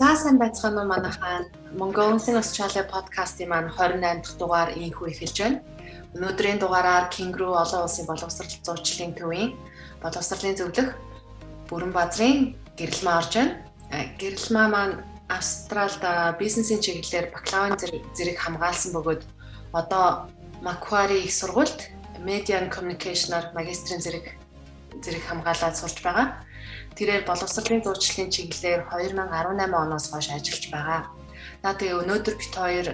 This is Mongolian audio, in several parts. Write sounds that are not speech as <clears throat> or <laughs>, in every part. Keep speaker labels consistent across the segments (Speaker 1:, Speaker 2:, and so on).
Speaker 1: За сайн байцгаана уу манайхаа Mongolian Australia podcast-ийн маань 28 дахь дугаар ийхүү эхэлж байна. Өнөөдрийн дугаараар Кенгру олон улсын боловсрол зуучлалын төвийн боловсролын зөвлөх бүрэн базрын гэрэлмээ орж байна. Гэрэлмээ маань Австралид бизнесийн чиглэлээр бакалаврын зэрэг хамгаалсан бөгөөд одоо Macquarie их сургуульд Media and Communication-аар магистрийн зэрэг зэрэг хамгаалаад сурч байгаа. Тэрээр боловсролын зуучлалын чиглэлээр 2018 оноос хойш ажиллаж байгаа. За тэгээ өнөөдөр бит хоёр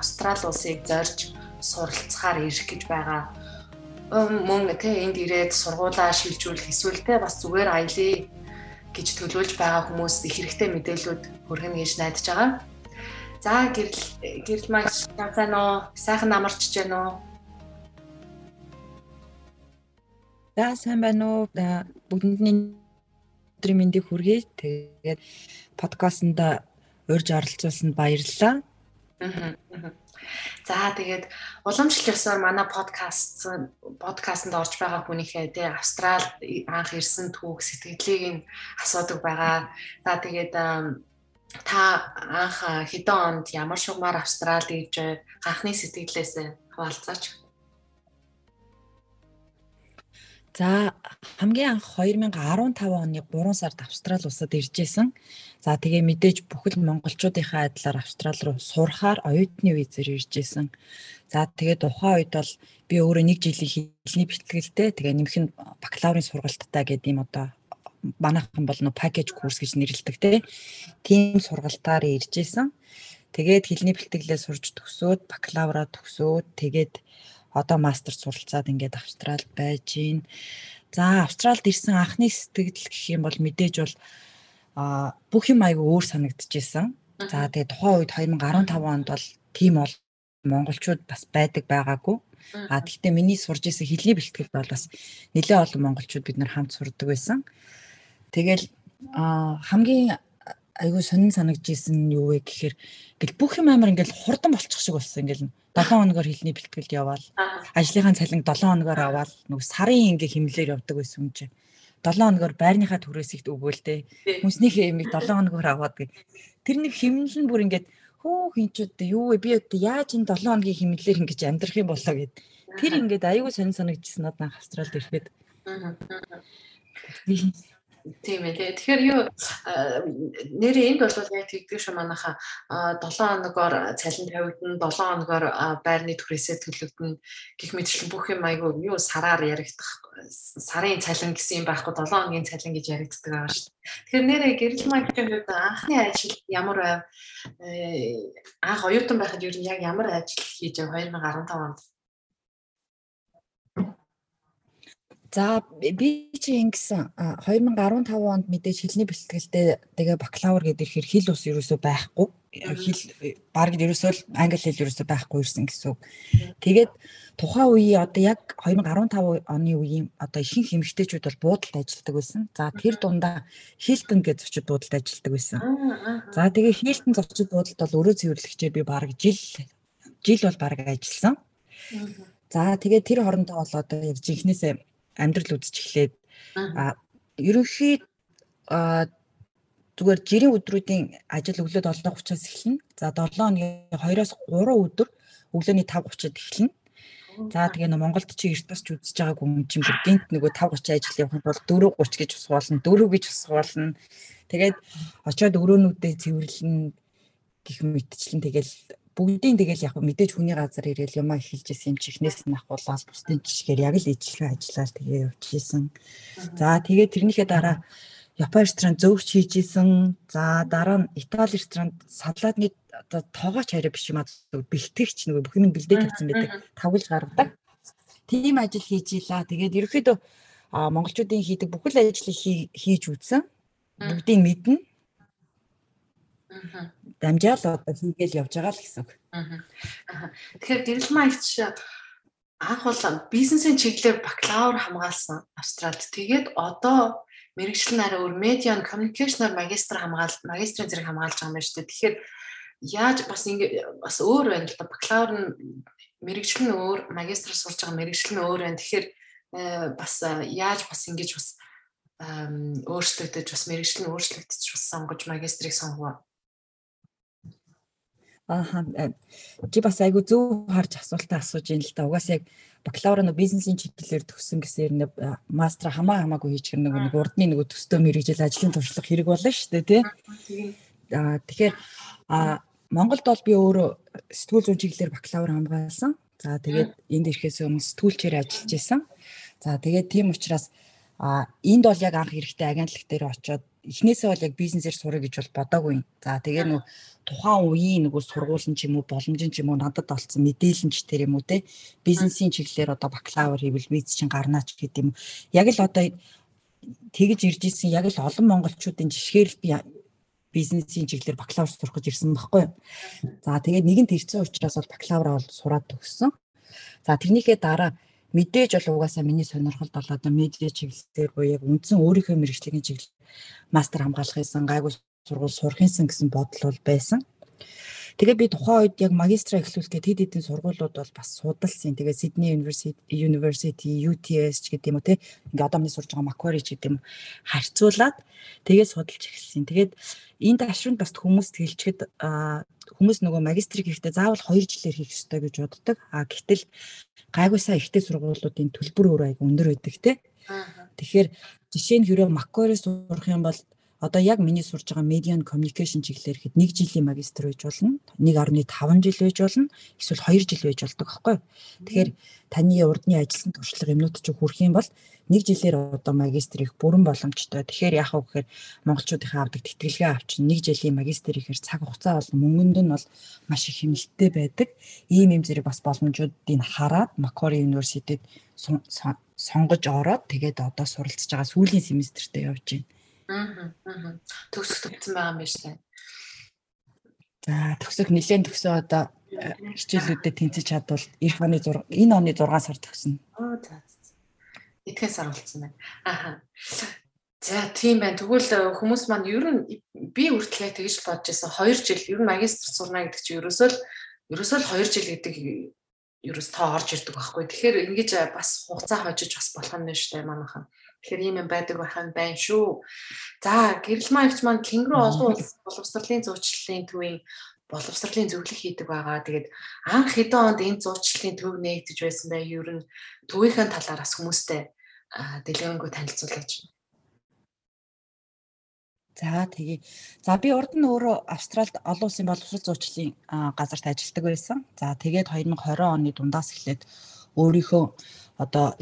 Speaker 1: Австрали улсыг зорж суралцахаар ирэх гэж байгаа. Мөн тэ энд ирээд сургуулаа шилжүүлэх эсвэл тэ бас зүгээр аялье гэж төлөвлөж байгаа хүмүүст их хэрэгтэй мэдээлүүд хүргэнэ гэж найдаж байгаа. За гэрэл гэрэл маш сайн уу? Сайхан амарч гэнэ үү?
Speaker 2: За сайн байна уу? Бүгдний өдрийн мэндийг хүргэе. Тэгээд подкастт урьж оролцуулсанд баярлалаа.
Speaker 1: За тэгээд уламжлалт ёсоор манай подкаст подкастт орж байгаа хүнийхээ тий Австрал анх ирсэн түүх сэтгэлийг нь асуудаг байгаа. За тэгээд та анх хэдэн онд ямар шугамар Австралид ивж анхны сэтгэлээсээ хаваалцаач.
Speaker 2: За хамгийн анх 2015 оны 3 сард Австрали улсад ирж исэн. За тэгээ мэдээж бүхэл монголчуудынхаа адилаар Австрали руу сурахаар оюутны визээр ирж исэн. За тэгээ тухайн үед бол би өөрөө нэг жилийн хэлний бэлтгэлтэй тэгээ нэмэх бакалаврын сургалттай гэдэг юм одоо манайхан бол нөө пакэж курс гэж нэрлэдэг те. Тийм сургалтаар ирж исэн. Тэгээд хэлний бэлтгэлээ сурж төгсөөд бакалавра төгсөөд тэгээд одоо мастер суралцаад ингээд Австралид байж гин. За Австралид ирсэн анхны сэтгэл гэх юм бол мэдээж бол а бүх юм айгүй өөр санагдчихсэн. За тэгээ тухайн үед 2015 онд бол тийм бол монголчууд бас байдаг байгаагүй. А тэгвэл миний сурж исэн хэлний бэлтгэл бол бас нэлээд олон монголчууд бид нар хамт сурдаг байсан. Тэгэл хамгийн айгүй сонин санагдж исэн юу вэ гэхээр ингээл бүх юм амар ингээл хурдан болчих шиг болсон. Ингээл 7 хоногор хэлний бэлтгэлд яваал ажлынхаа цалин 7 хоногор аваад нүг сарын ингээ химлэр явдаг байсан юм чи 7 хоногор байрныхаа түрээс ихт өгөөл тээ хүнснийхээ ямиг 7 хоногор аваад гэ тэр нэг химнэл нь бүр ингээд хөө хинчүүд юу вэ? Би одоо яаж энэ 7 хоногийн химнэлээр ингэж амьдрах юм болоо? гэд. Тэр ингээд аюу сонин санагдчихсан надад Австралид ирэхэд
Speaker 1: Тийм ээ. Тэгэхээр юу нэрээ энд бол яг тэгдэг шүү манайха 7 хоногоор цалин тавигдана, 7 хоногоор байрны түрээсээ төлөгдөнө гэх мэтчлэн бүх юм айгүй юу сараар яригдах сарын цалин гэсэн юм байхгүй 7 хоногийн цалин гэж яригддаг байгаа шүү. Тэгэхээр нэрээ гэрэл маркетинг хувьд анхны ажил ямар байв? Э, анх оюутан байхад юу яг ямар ажил хийж байв 2015 онд?
Speaker 2: За би чи ингэсэн 2015 онд мэдээж хэлний бэлтгэлтэй тэгээ бакалавр гэдэг ихэр хэл ус ерөөсөө байхгүй. Хэл баг ерөөсөө л англи хэл ерөөсөө байхгүй ирсэн гэсэн үг. Тэгээд тухайн үеийн одоо яг 2015 оны үеийн одоо ихэнх эмэгтэйчүүд бол буудалд ажилладаг байсан. За тэр дундаа Хилтон гэж зочид буудалд ажилладаг байсан. За тэгээ Хилтон зочид буудалд бол өрөө цэвэрлэгчээр би баг жил жил бол баг ажилласан. За тэгээ тэр хоорондоо бол одоо яг жинхнээсээ амьдрал үзэж эхлээд ерөнхий зүгээр жирийн өдрүүдийн ажил өглөө 7:30-аас эхэлнэ. За 7 хоногийн 2-оос 3 өдөр өглөөний 5:30-ад эхэлнэ. За тэгээ нөө Монголд чи эрт бас ч үзэж байгааг юм чинь бүр гинт нөгөө 5:30 ажил явахын тулд 4:30 гэж усгуулна, 4 гэж усгуулна. Тэгээд очиод өрөөнүүдээ цэвэрлэн гих мэтчлэн тэгэл бүгдийн тэгэл яг мэдээж хүний газар ирээл юмаа эхэлж исэн юм чихнээс нь ахуулаад бусдын жишгээр яг л ижлэгээ ажиллаад тэгээ явчихсан. За тэгээ тэрнийхээ дараа Япон ресторан зөвч хийж исэн. За дараа нь Итали ресторанд салаадны оо тоогооч хараа биш юм аа бэлтгэгч нөгөө бүх юм бэлдээ тавьсан байдаг. Тавгалж гаргадаг. Тийм ажил хийж ийла. Тэгээд ерөөхдөө монголчуудын хийдэг бүхэл ажлыг хийж үзсэн. Бүгдийг мэднэ дамжаал одоо хийгээл явж байгаа л гэсэн үг.
Speaker 1: Тэгэхээр гэрэл маягч анх бол бизнесийн чиглэлээр бакалавр хамгаалсан Австралид. Тэгээд одоо мэрэгчлэн арай өөр медиа коммуникейшнаар магистр хамгаал магистрийн зэрэг хамгаалж байгаа юм байна шүү дээ. Тэгэхээр яаж бас ингэ бас өөр байна л да бакалавр нь мэрэгчлэн өөр магистр сурж байгаа мэрэгчлэн өөр байна. Тэгэхээр э, бас яаж бас ингэж бас өөрчлөгдөж бас мэрэгчлэн өөрчлөгдөж бас сонгож магистрийг сонгов
Speaker 2: Ааха. Чи бас айгу зөв харж асуултаа асууж ин л та. Угаас яг бакалавра нөө бизнесийн чиглэлээр төгссөн гэсээр нэг мастер хамаа хамаагүй хийж гэр нэг урдны нэг төстөө мэрэгжил ажлын туршлага хэрэг болно шүү дээ тий. Аа тэгэхээр а Монголд бол би өөрөө сэтгүүл зүйн чиглэлээр бакалавр хамгаалсан. За тэгээд энд ирэхээс өмнө сэтгүүлчээр ажиллаж исэн. За тэгээд тийм учраас а энд бол яг анх эрэхтэй агентлаг дээр очиод эхнээсээ бол яг бизнесээр сурах гэж бол бодоагүй. За тэгээ нөө тухайн үеийн нөгөө сургуулийн ч юм уу боломжийн ч юм уу надад олцсон мэдээлэлч тэр юм уу те бизнесийн чиглэлээр одоо бакалавр хийвэл виз чинь гарнаач гэдэг юм. Яг л одоо тэгж ирж исэн яг л олон монголчуудын жишгээр л би бизнесийн чиглэлээр бакалавр сурах гэж ирсэн байхгүй. За тэгээд нэгэн тэрцэн учраас бол бакалавра бол сураад төгссөн. За тэрнийхээ дараа мэдээж бол угаасаа миний сонирхолд бол одоо медиа чиглэлээр буюу яг үндсэн өөрийнхөө мэрэгжлийн чиглэл мастер хамгаалах гэсэн гайгүй сургууль сурах юмсан гэсэн бодол бол байсан. Тэгээ би тухайн үед яг магистра эхлүүлэхэд хэд хэдэн сургуулиуд бол бас судалсан. Тэгээ Sydney University, University, UTS ч гэдэг юм уу те. Ингээ одоо миний сурж байгаа Macquarie ч гэдэг юм харьцуулаад тэгээ судалж эхэлсэн. Тэгээд энэ ташранд бас хүмүүст хэлчихэд хүмүүс нөгөө магистрийг хийхдээ заавал 2 жилээр хийх ёстой гэж боддог. А гэтэл гайгүй сайн ихтэй сургуулиудын төлбөр өөр айгу өндөр байдаг те. Тэгэхээр жишээ нь хэрэв Macquarie сурах юм бол одоо яг миний сурж байгаа media and communication чиглэлээр ихэд 1 жилийн магистр байж болно 1.5 жил байж болно эсвэл 2 жил байж болдог байхгүй. Тэгэхээр таны урдны ажилласан туршлага юмнууд ч хүрэх юм бол 1 жилээр одоо магистр их бүрэн боломжтой. Тэгэхээр яах вэ гэхээр монголчуудынхаа авдаг тэтгэлгээ авчин 1 жилийн магистр ихээр цаг хугацаа бол мөнгөнд нь бол маш их хэмнэлттэй байдаг. Ийм юм зэрэг бас боломжуудыг хараад Macquarie University-д сонгож ороод тэгээд одоо суралцж байгаа сүүлийн семестртээ явж байна. Аа.
Speaker 1: Төгсөх төгсөн байгаа юм байна шээ.
Speaker 2: За төгсөх нэлээд төгсөө одоо э, хичээлүүдэд тэнцэж чадвал эх оны 6 энэ оны 6 сар төгснө.
Speaker 1: Аа за. Итгэн сар болсон байна. Аа. За тийм байна. Тэгвэл э, хүмүүс маань ер нь би үргэлжлээ тэгж бодож байсан 2 жил ер нь магистр сурна гэдэг чинь ерөөсөө л ерөөсөө л 2 жил гэдэг ерөөс тоо орж ирдэг байхгүй. Тэгэхээр ингэж бас хугацаа хожиж бас болох юм байна шүү дээ манайхан. Тэгэхээр ийм юм байдаг байх нь байна шүү. За гэрэл маягч маань Кенгру олон улс боловсролын зуучлалын төвийн боловсролын зөвлөх хийдэг байгаа. Тэгээд анх хэдэн онд энэ зуучлалын төв нээгдэж байсан бай ер нь төвийнхээ талаараас хүмүүстэй дэлгэрэнгүй танилцуулж байна.
Speaker 2: За тэгээ. За би урд нь өөрөө Австралид олон улсын боловсрол зуучлалын газарт ажилладаг байсан. За тэгээд 2020 оны дундаас эхлээд өөрийнхөө одоо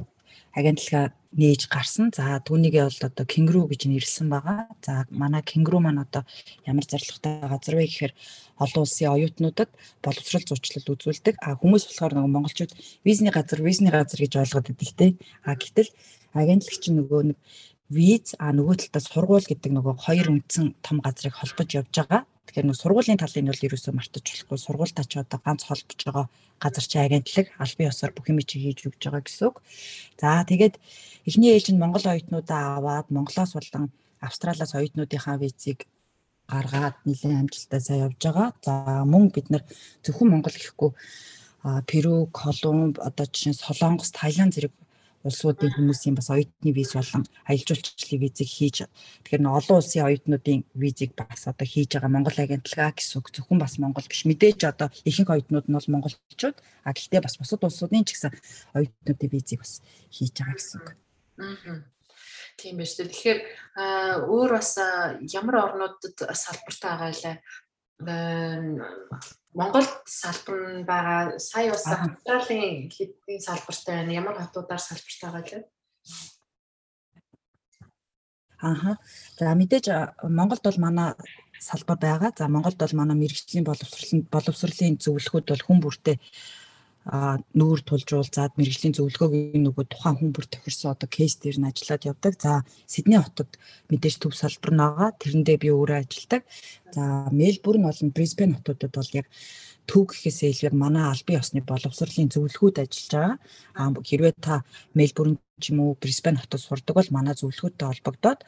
Speaker 2: агентлагаа нээж гарсан. За түүнийгээ бол одоо кенгуру гэж нэрлсэн байгаа. За манай кенгуру маань одоо ямар зорилготой газар вэ гэхээр олон улсын оюутнуудад боловсрол зуучлал үзүүлдэг. А хүмүүс болохоор нөгөө монголчууд визний газар, визний газар гэж ойлгоод байдаг те. А гэтэл агентлаг чинь нөгөө нэг виз а нөгөө талдаа сургууль гэдэг нөгөө хоёр үндсэн том газрыг холбож явж байгаа. Тэгэхээр нэг сургуулийн талын бол ерөөсөө мартаж болохгүй. Сургуультаа ч одоо ганц холбож байгаа газар чи агентлаг албан ёсоор бүх юм чи хийж өгч байгаа гэсэн үг. За тэгээд эхний ээлж нь Монгол оюутнуудаа аваад Монголоос болон Австралиас оюутнуудынхаа визийг гаргаад нэлээд амжилттай сайн явж байгаа. За мөн бид нар зөвхөн Монгол гэхгүй Перу, Колумб, одоо жишээ нь Солонгос, Таиланд зэрэг улсуудын хүмүүсийн бас оюутны виз болон аялал жуулчлалын визийг хийж тэгэхээр н олон улсын оюутнуудын визийг бас одоо хийж байгаа Монгол агентлагаа гэсэн үг зөвхөн бас Монгол биш мэдээж одоо ихэнх оюутнууд нь бол монголчууд а гэхдээ бас бусад улсуудын ч гэсэн оюутнуудын визийг бас хийж байгаа гэсэн үг. Аа.
Speaker 1: Тийм байна шүү. Тэгэхээр өөр бас ямар орнуудад салбартай байгаа лээ Монголд салбар нь байгаа. Сая бас Австралийн хэдийн салбартай байна. Ямар хотуудаар салбартай байгаа лээ?
Speaker 2: Ааха. За мэдээж Монголд бол манай салбар байгаа. За Монголд бол манай мэрэгжлийн боловсролын боловсролын зөвлөхүүд бол хүн бүртээ нүүр тулжуулзаад мэрэгжлийн зөвлөгөөг нөгөө тухайн хүн бүр тохирсон одоо кейс дээр нь ажиллаад явдаг. За Сидней хотод мэдээж төв салбар нь байгаа. Тэрэндээ би өөрөө ажилладаг. За Мельбурн болон Брисбен хотуудад бол яг төв гэхээсээ илүүр манай албан ёсны боловсролын зөвлөхүүд ажиллаж байгаа. А хэрвээ та Мельбурн ч юм уу Брисбен хотод сурдаг бол манай зөвлөхүүдтэй холбогдоод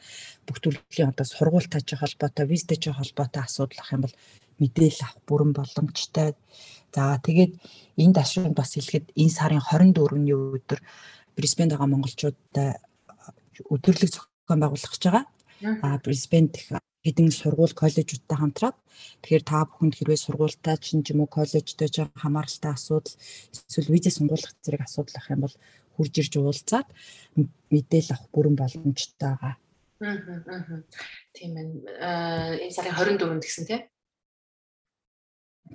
Speaker 2: бүх төрлийн одоо сургуультай ч холбоотой, визтэй ч холбоотой асуудал ах юм бол мэдээлэл авах бүрэн боломжтой. За тэгээд энэ дашрын бас хэлэхэд энэ сарын 24-ний өдөр Брисбенд байгаа монголчуудтай өдөрлөг зохион байгуулах гэж байгаа. А Брисбенд хэдэн сургууль коллежуудтай хамтраад тэгэхээр та бүхэнд хэрвээ сургуультай чинь ч юм уу коллежтэй ч хамааралтай асуудал эсвэл виз сонгуулах зэрэг асуудал ах юм бол хурж ирж уулзаад мэдээлэл авах бүрэн боломжтой байгаа.
Speaker 1: Аа. Тийм ээ. Энэ сарын 24-нд гэсэн тийм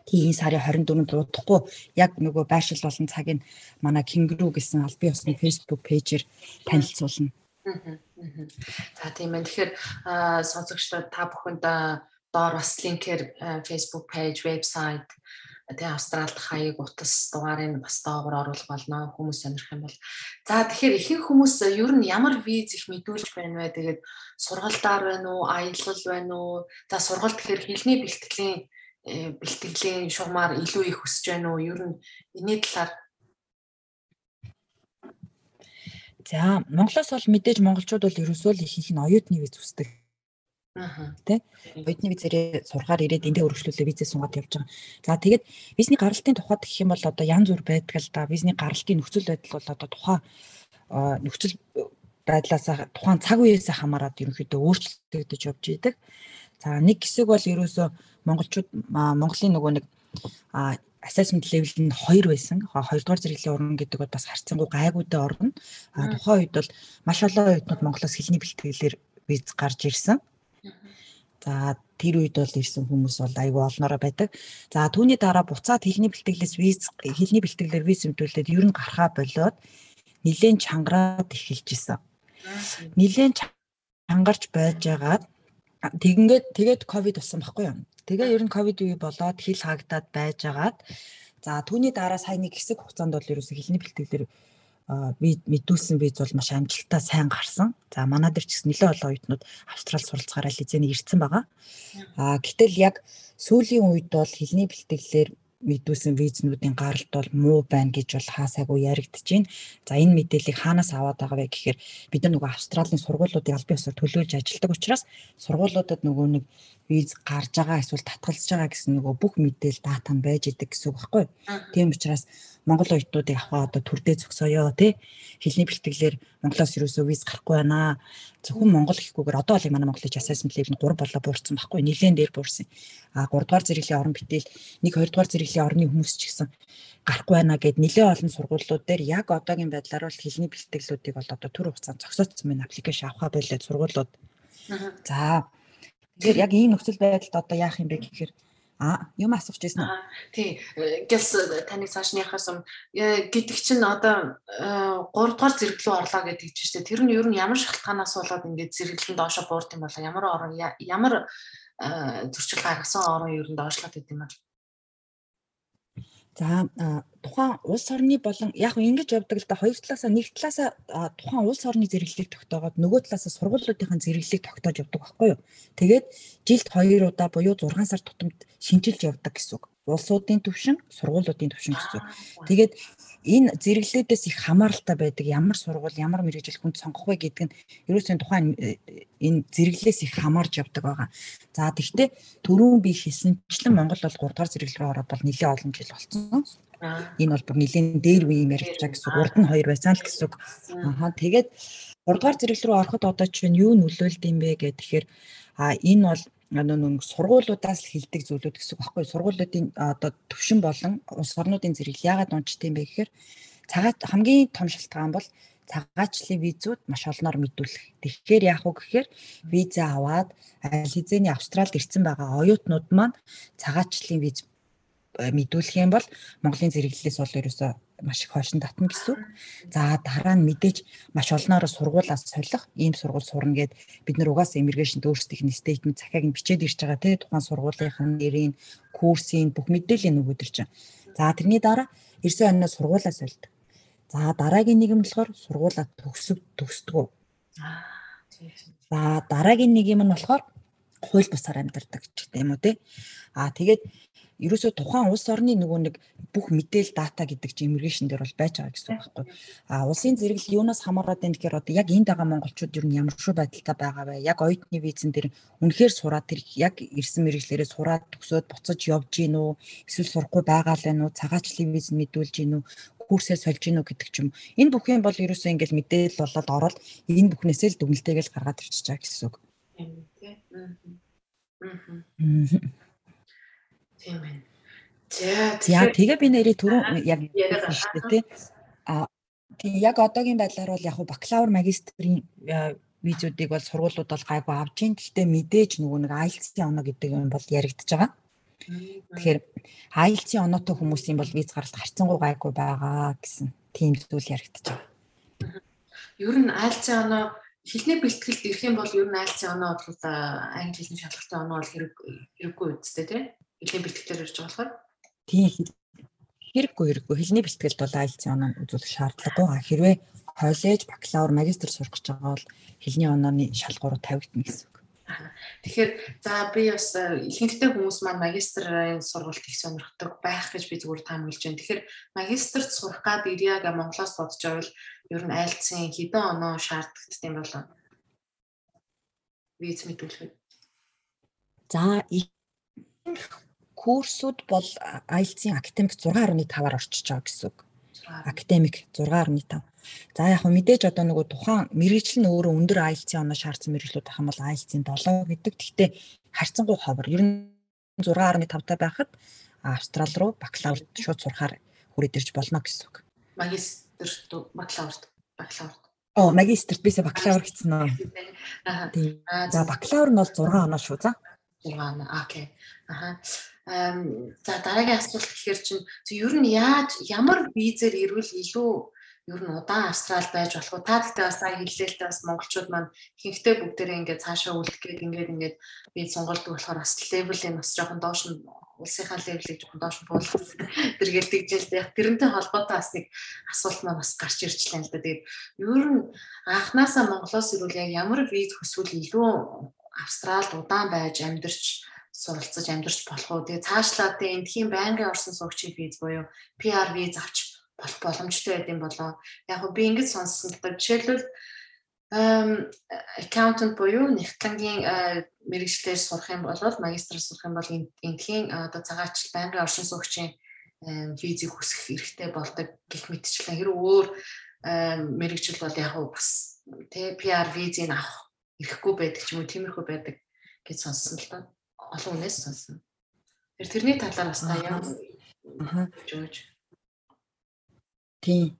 Speaker 2: тийм сарын 24-нд удахгүй яг нөгөө байшил болон цагийг манай Кингрүү гэсэн аль бие усны Facebook пэйжээр танилцуулна.
Speaker 1: За тийм ээ. Тэгэхээр сонсогчдод та бүхэнд доор бас линкээр Facebook пэйж, вебсайт тэгээ Австралид хаяг утас дугаарыг бас доогоор оруулах болно хүмүүс сонирх юм бол. За тэгэхээр ихэнх хүмүүс ер нь ямар виз их мэдүүлж байна вэ? Тэгээд сургалтаар байна уу, аялал байна уу? За сургалт гэхээр хэлний бэлтгэлийн бэлтгэлийн шугамар илүү их өсөж байна уу? Ер нь энэний талаар
Speaker 2: За Монголоос бол мэдээж монголчууд бол ерөөсөө л их их нь оюутны виз үздэг. Аа. Тэ? Оюутны визээрээ сурахаар ирээд эндээ өргөжлүүлээ визээ сунгаад явж байгаа. За тэгээд визний гаралтын тухайд гэх юм бол одоо янз бүр байдаг л да. Визний гаралтын нөхцөл байдал бол одоо тухайн нөхцөл байдлаас тухайн цаг үеэсээ хамаарат ерөнхийдөө өөрчлөгдөж явж идэг. За нэг хэсэг бол ерөөсөө монголчууд Монголын нөгөө нэг assessment level нь 2 байсан. 2 дугаар зэрэглийн орн гэдэг бол бас харьцангуй гайгүйтэй орно. А тухайн үед бол маш олон оюутнууд Монголоос хэлний бэлтгэлээр виз гарч ирсэн. За тэр үед бол ирсэн хүмүүс бол айгүй олноороо байдаг. За түүний дараа буцаад хэлний бэлтгэлээс виз хэлний бэлтгэлээр виз өмтүүлээд ер нь гарахаа болоод нилээн чангараад эхэлж исэн. Нилээн чангарч байжгаад тэгэнгүүт тэгээд ковид болсон байхгүй юу? Тэгээ ер нь ковид үе болоод хил хагдаад байжгаад за түүний дараа сая нэг хэсэг хугацаанд бол ерөөсө хэлний бэлтгэлээр мэдүүлсэн виз бол маш амжилттай сайн гарсан. За манай дээр ч гэсэн нэлээд олон оюутнууд Австрал суралцахаараа лизэний ирсэн байгаа. А гэтэл яг сүүлийн үед бол хэлний бэлтгэлээр мэдүүлсэн визнүүдийн гаралт бол муу байна гэж бол хаасаагүй яригдж байна. За энэ мэдээллийг хаанаас аваад байгаа вэ гэхээр бид нөгөө Австралийн сургуулиудыг аль биесээр төлөөлж ажилладаг учраас сургуулиудад нөгөө нэг виз гарч байгаа эсвэл татгалзаж байгаа гэсэн нөгөө бүх мэдээлэл дата нь байж идэг гэсэн үг байхгүй. Тийм учраас Монгол оюутнуудыг аваа одоо төрдөө зөксөё тий. Хэлний бэлтгэлээр Монголоос юусоо виз гарахгүй байна. Зөвхөн Монгол гэхгүйгээр одоо л манай Монголын assessment level нь 3 болоо буурсан байхгүй. Нилээн дээр буурсан. А 3 дугаар зэрэглийн орон битэл 1 2 дугаар зэрэглийн орны хүмүүс ч гэсэн гарахгүй байна гэд нэлээ олон сургуулиуд дээр яг одоогийн байдлаар бол хэлний бэлтгэлүүдийг бол одоо төр хугацаанд зогсоодсон байна аппликейшн авахаа болоод сургуулиуд. За тэгэхээр яг ийм нөхцөл байдалд одоо яах юм бэ гэхээр А юм асууж ирсэн үү?
Speaker 1: Тий. Гэс таны цаашныхаас юм гэдэг чинь одоо 3 дугаар зэрэг рүү орлоо гэдэг чинь шүү дээ. Тэр нь ер нь ямар шалтгаанаас болоод ингээд зэрэглэн доошо буурд юм бол ямар орон ямар зөрчил гаргасан орон ер нь доошлоод идэм юм.
Speaker 2: За тухайн улс орны болон яг ингэж явдаг л да хоёр талаасаа нэг талаасаа тухайн улс орны зэрэглэлийг тогтоогоод нөгөө талаасаа сургуулиудын зэрэглэлийг тогтоож явдаг байхгүй юу. Тэгээд жилд хоёр удаа буюу 6 сар тутамд шинжилж явдаг гэсэн үг улсуудын төвшин, сургуулиудын төвшин гэсэн. Тэгээд энэ зэрэглэлүүдээс их хамааралтай байдаг ямар сургууль, ямар мэрэгжил хүнд сонгох вэ гэдэг нь ерөөсөө тухайн э, энэ зэрэглэлээс их хамаарж явдаг байгаа. За тэгвэл түрүүн би хэлсэнчлэн Монгол бол 3 дугаар зэрэглэл рүү ороод бол нэлээд олон жил болсон. Энэ бол нэлийн дээр үе юм байгаа гэсэн. Урд нь хоёр байсан л гэсэн. Аха тэгээд 3 дугаар зэрэглэл рүү ороход одоо чинь юу нөлөөлд юм бэ гэх тэгэхээр а энэ бол нэг сургуулиудаас хилдэг зүйлүүд гэсэн үг байхгүй сургуулиудын одоо төвшин болон улс орнуудын зэрэг яагаад унчт юм бэ гэхээр цагаат хамгийн том шалтгаан бол цагаачлалын визүүд маш олноор мэдүүлэх. Тэгэхээр яах вэ гэхээр виза аваад аль хэзээний Австралид ирсэн байгаа оюутнууд маань цагаачлалын виз мэдүүлэх юм бол Монголын зэрэглэлээс бол ерөөсөө маш их хойшин татна гэсэн. За дараа нь мэдээж маш олноор сургуулаас солих ийм сургууль сурна гэд бид нар угаасаа иммиграшнд өөрсдийнх нь стейтмент захиаг нь бичээд ирж байгаа те тухайн сургуулийн нэрийн курсын бүх мэдээллийн нөгөөдөр чинь. За тэрний дараа ирсэн оноо сургуулаа сольдог. За дараагийн нэг юм болохоор сургуулаа төгсөг төгсдгөө. За дараагийн нэг юм нь болохоор хууль бусаар амьдардаг ч гэдэг юм уу те. Аа тэгээд ерөөсөө тухайн улс орны нөгөө нэг бүх мэдээлэл дата гэдэг чинь иммиграшн дээр бол байж байгаа гэсэн үг байхгүй. А улсын зэрэглэл юунаас хамаарат байна гэхээр одоо яг энд байгаа монголчууд ер нь ямар шүү байдалтай байгаа вэ? Яг оюутны визэн дээр үнэхээр сураад тэр яг ирсэн мэрэгчлэрээ сураад төгсөөд буцаж явж гин үү? Эсвэл сурахгүй байгаа л байна уу? Цагаачлалын виз мэдүүлж гин үү? курсээ сольж гинүү гэдэг ч юм. Энэ бүх юм бол ерөөсөө ингээл мэдээлэл болоод ороод энэ бүхнээсээ л дүгнэлтэйгээл гаргаад ирчихэж байгаа гэсэн үг. Тийм тийм.
Speaker 1: Тийм байна.
Speaker 2: За тэгээ би нэрээ түрүүн яг шүү дээ тий. А тийм яг одоогийн байдлаар бол яг бакалавр магистрийн визүүдийг бол сургуулиуд бол гайгүй авж ийн. Гэхдээ мэдээж нөгөө нэг IELTS-ийн оноо гэдэг юм бол яригдж байгаа. Тэгэхээр IELTS-ийн оноотой хүмүүсийн бол виз гаралт харьцангуй гайгүй байгаа гэсэн тийм зүйл яригдж байгаа.
Speaker 1: Ер нь IELTS-ийн оноо хэлний бэлтгэлд ирэх юм бол ер нь IELTS-ийн оноо бол англи хэлний шалгалтын оноо бол хэрэг хэрэггүй үсттэй тийм хэлний бэлтгэлээр ирж байгаа болохоор
Speaker 2: тийм хэрэггүй хэрэггүй хэлний бэлтгэлд бол IELTS-ийн оноо үзүүлэх шаардлагагүй. Хэрвээ коллеж, бакалавр, магистр сурах гэж байгаа бол хэлний онооны шалгуур тавигдана гэсэн үг.
Speaker 1: Тэгэхээр за би бас э, ихэнхдээ хүмүүс маань магистрын сургалт их сонирхдаг байх гэж би зүгээр таамаглаж байна. Тэгэхээр магистрт сурах гад ирьяг Монголоос бодож байвал ер нь айлцсан хэдэн оноо шаарддаг юм болоо. Виз мэдүүлэх.
Speaker 2: За курсууд бол IELTS-ийн академик 6.5-аар орчиж байгаа гэсэн үг. Академик 6.5. За яг хөө мэдээж одоо нөгөө тухайн мэрэгжил нь өөрөө өндөр IELTS-ийн оноо шаардсан мэрэгжлүүд байх юм бол IELTS-ийн 7 гэдэг. Гэхдээ харьцангуй ховор. Ер нь 6.5 та байхад Австрал руу бакалаврт шууд сурахаар хүрээд ирж болно гэсэн үг.
Speaker 1: Магистрт бакалаврт бакалаврт.
Speaker 2: Оо, магистрт бисээ бакалавр гэсэн үү? Аа. За бакалавр нь бол 6 оноо шүү за.
Speaker 1: 6 оноо. Окей. Аха. За дараагийн асуулт гэхээр чинь ер нь яаж ямар визээр ирвэл илүү ер нь удаан австрал байж болох уу? Та гэхдээ бас сая хэллээ л дээ бас монголчууд маань ихэнхдээ бүгдээрээ ингээд цаашаа үлдэх гээд ингээд ингээд би сонголт болохоор бас левелийн бас жоохон доош нь улсынхаа левелийг жоохон доош нь буулгах <laughs> тэргээл тэгжэл яг тэрнтэй холбоотой бас нэг асуулт маань бас гарч ирчлээ л да. Тэгээд ер нь анханасаа Монголоос ирвэл яг ямар виз хүсвэл илүү австралд удаан байж амьдарч суралцаж амьдарч болох уу. Тэгээ цаашлаад эндхийн байнгын орсон суугчийн виз буюу PR виз авч болох боломжтой байдсан болоо. Яг нь би ингэж сонссон да. Жишээлбэл accountant буюу нэгтлэнгийн мэрэгчлэр сурах юм бол магистр сурах юм бол эндхийн одоо цагаач байнгын оршин суугчийн визийг хүсэх хэрэгтэй болдог гэх мэтчлэн хэрэг өөр мэрэгчл бол яг бас тэ PR визийг авах ирэхгүй байдаг ч юм уу тиймэрхүү байдаг гэж сонссон л доо. Олон хүнээс сонссон. Тэр тэрний талаар бас та яа. Аа. Жууж.
Speaker 2: Тийм.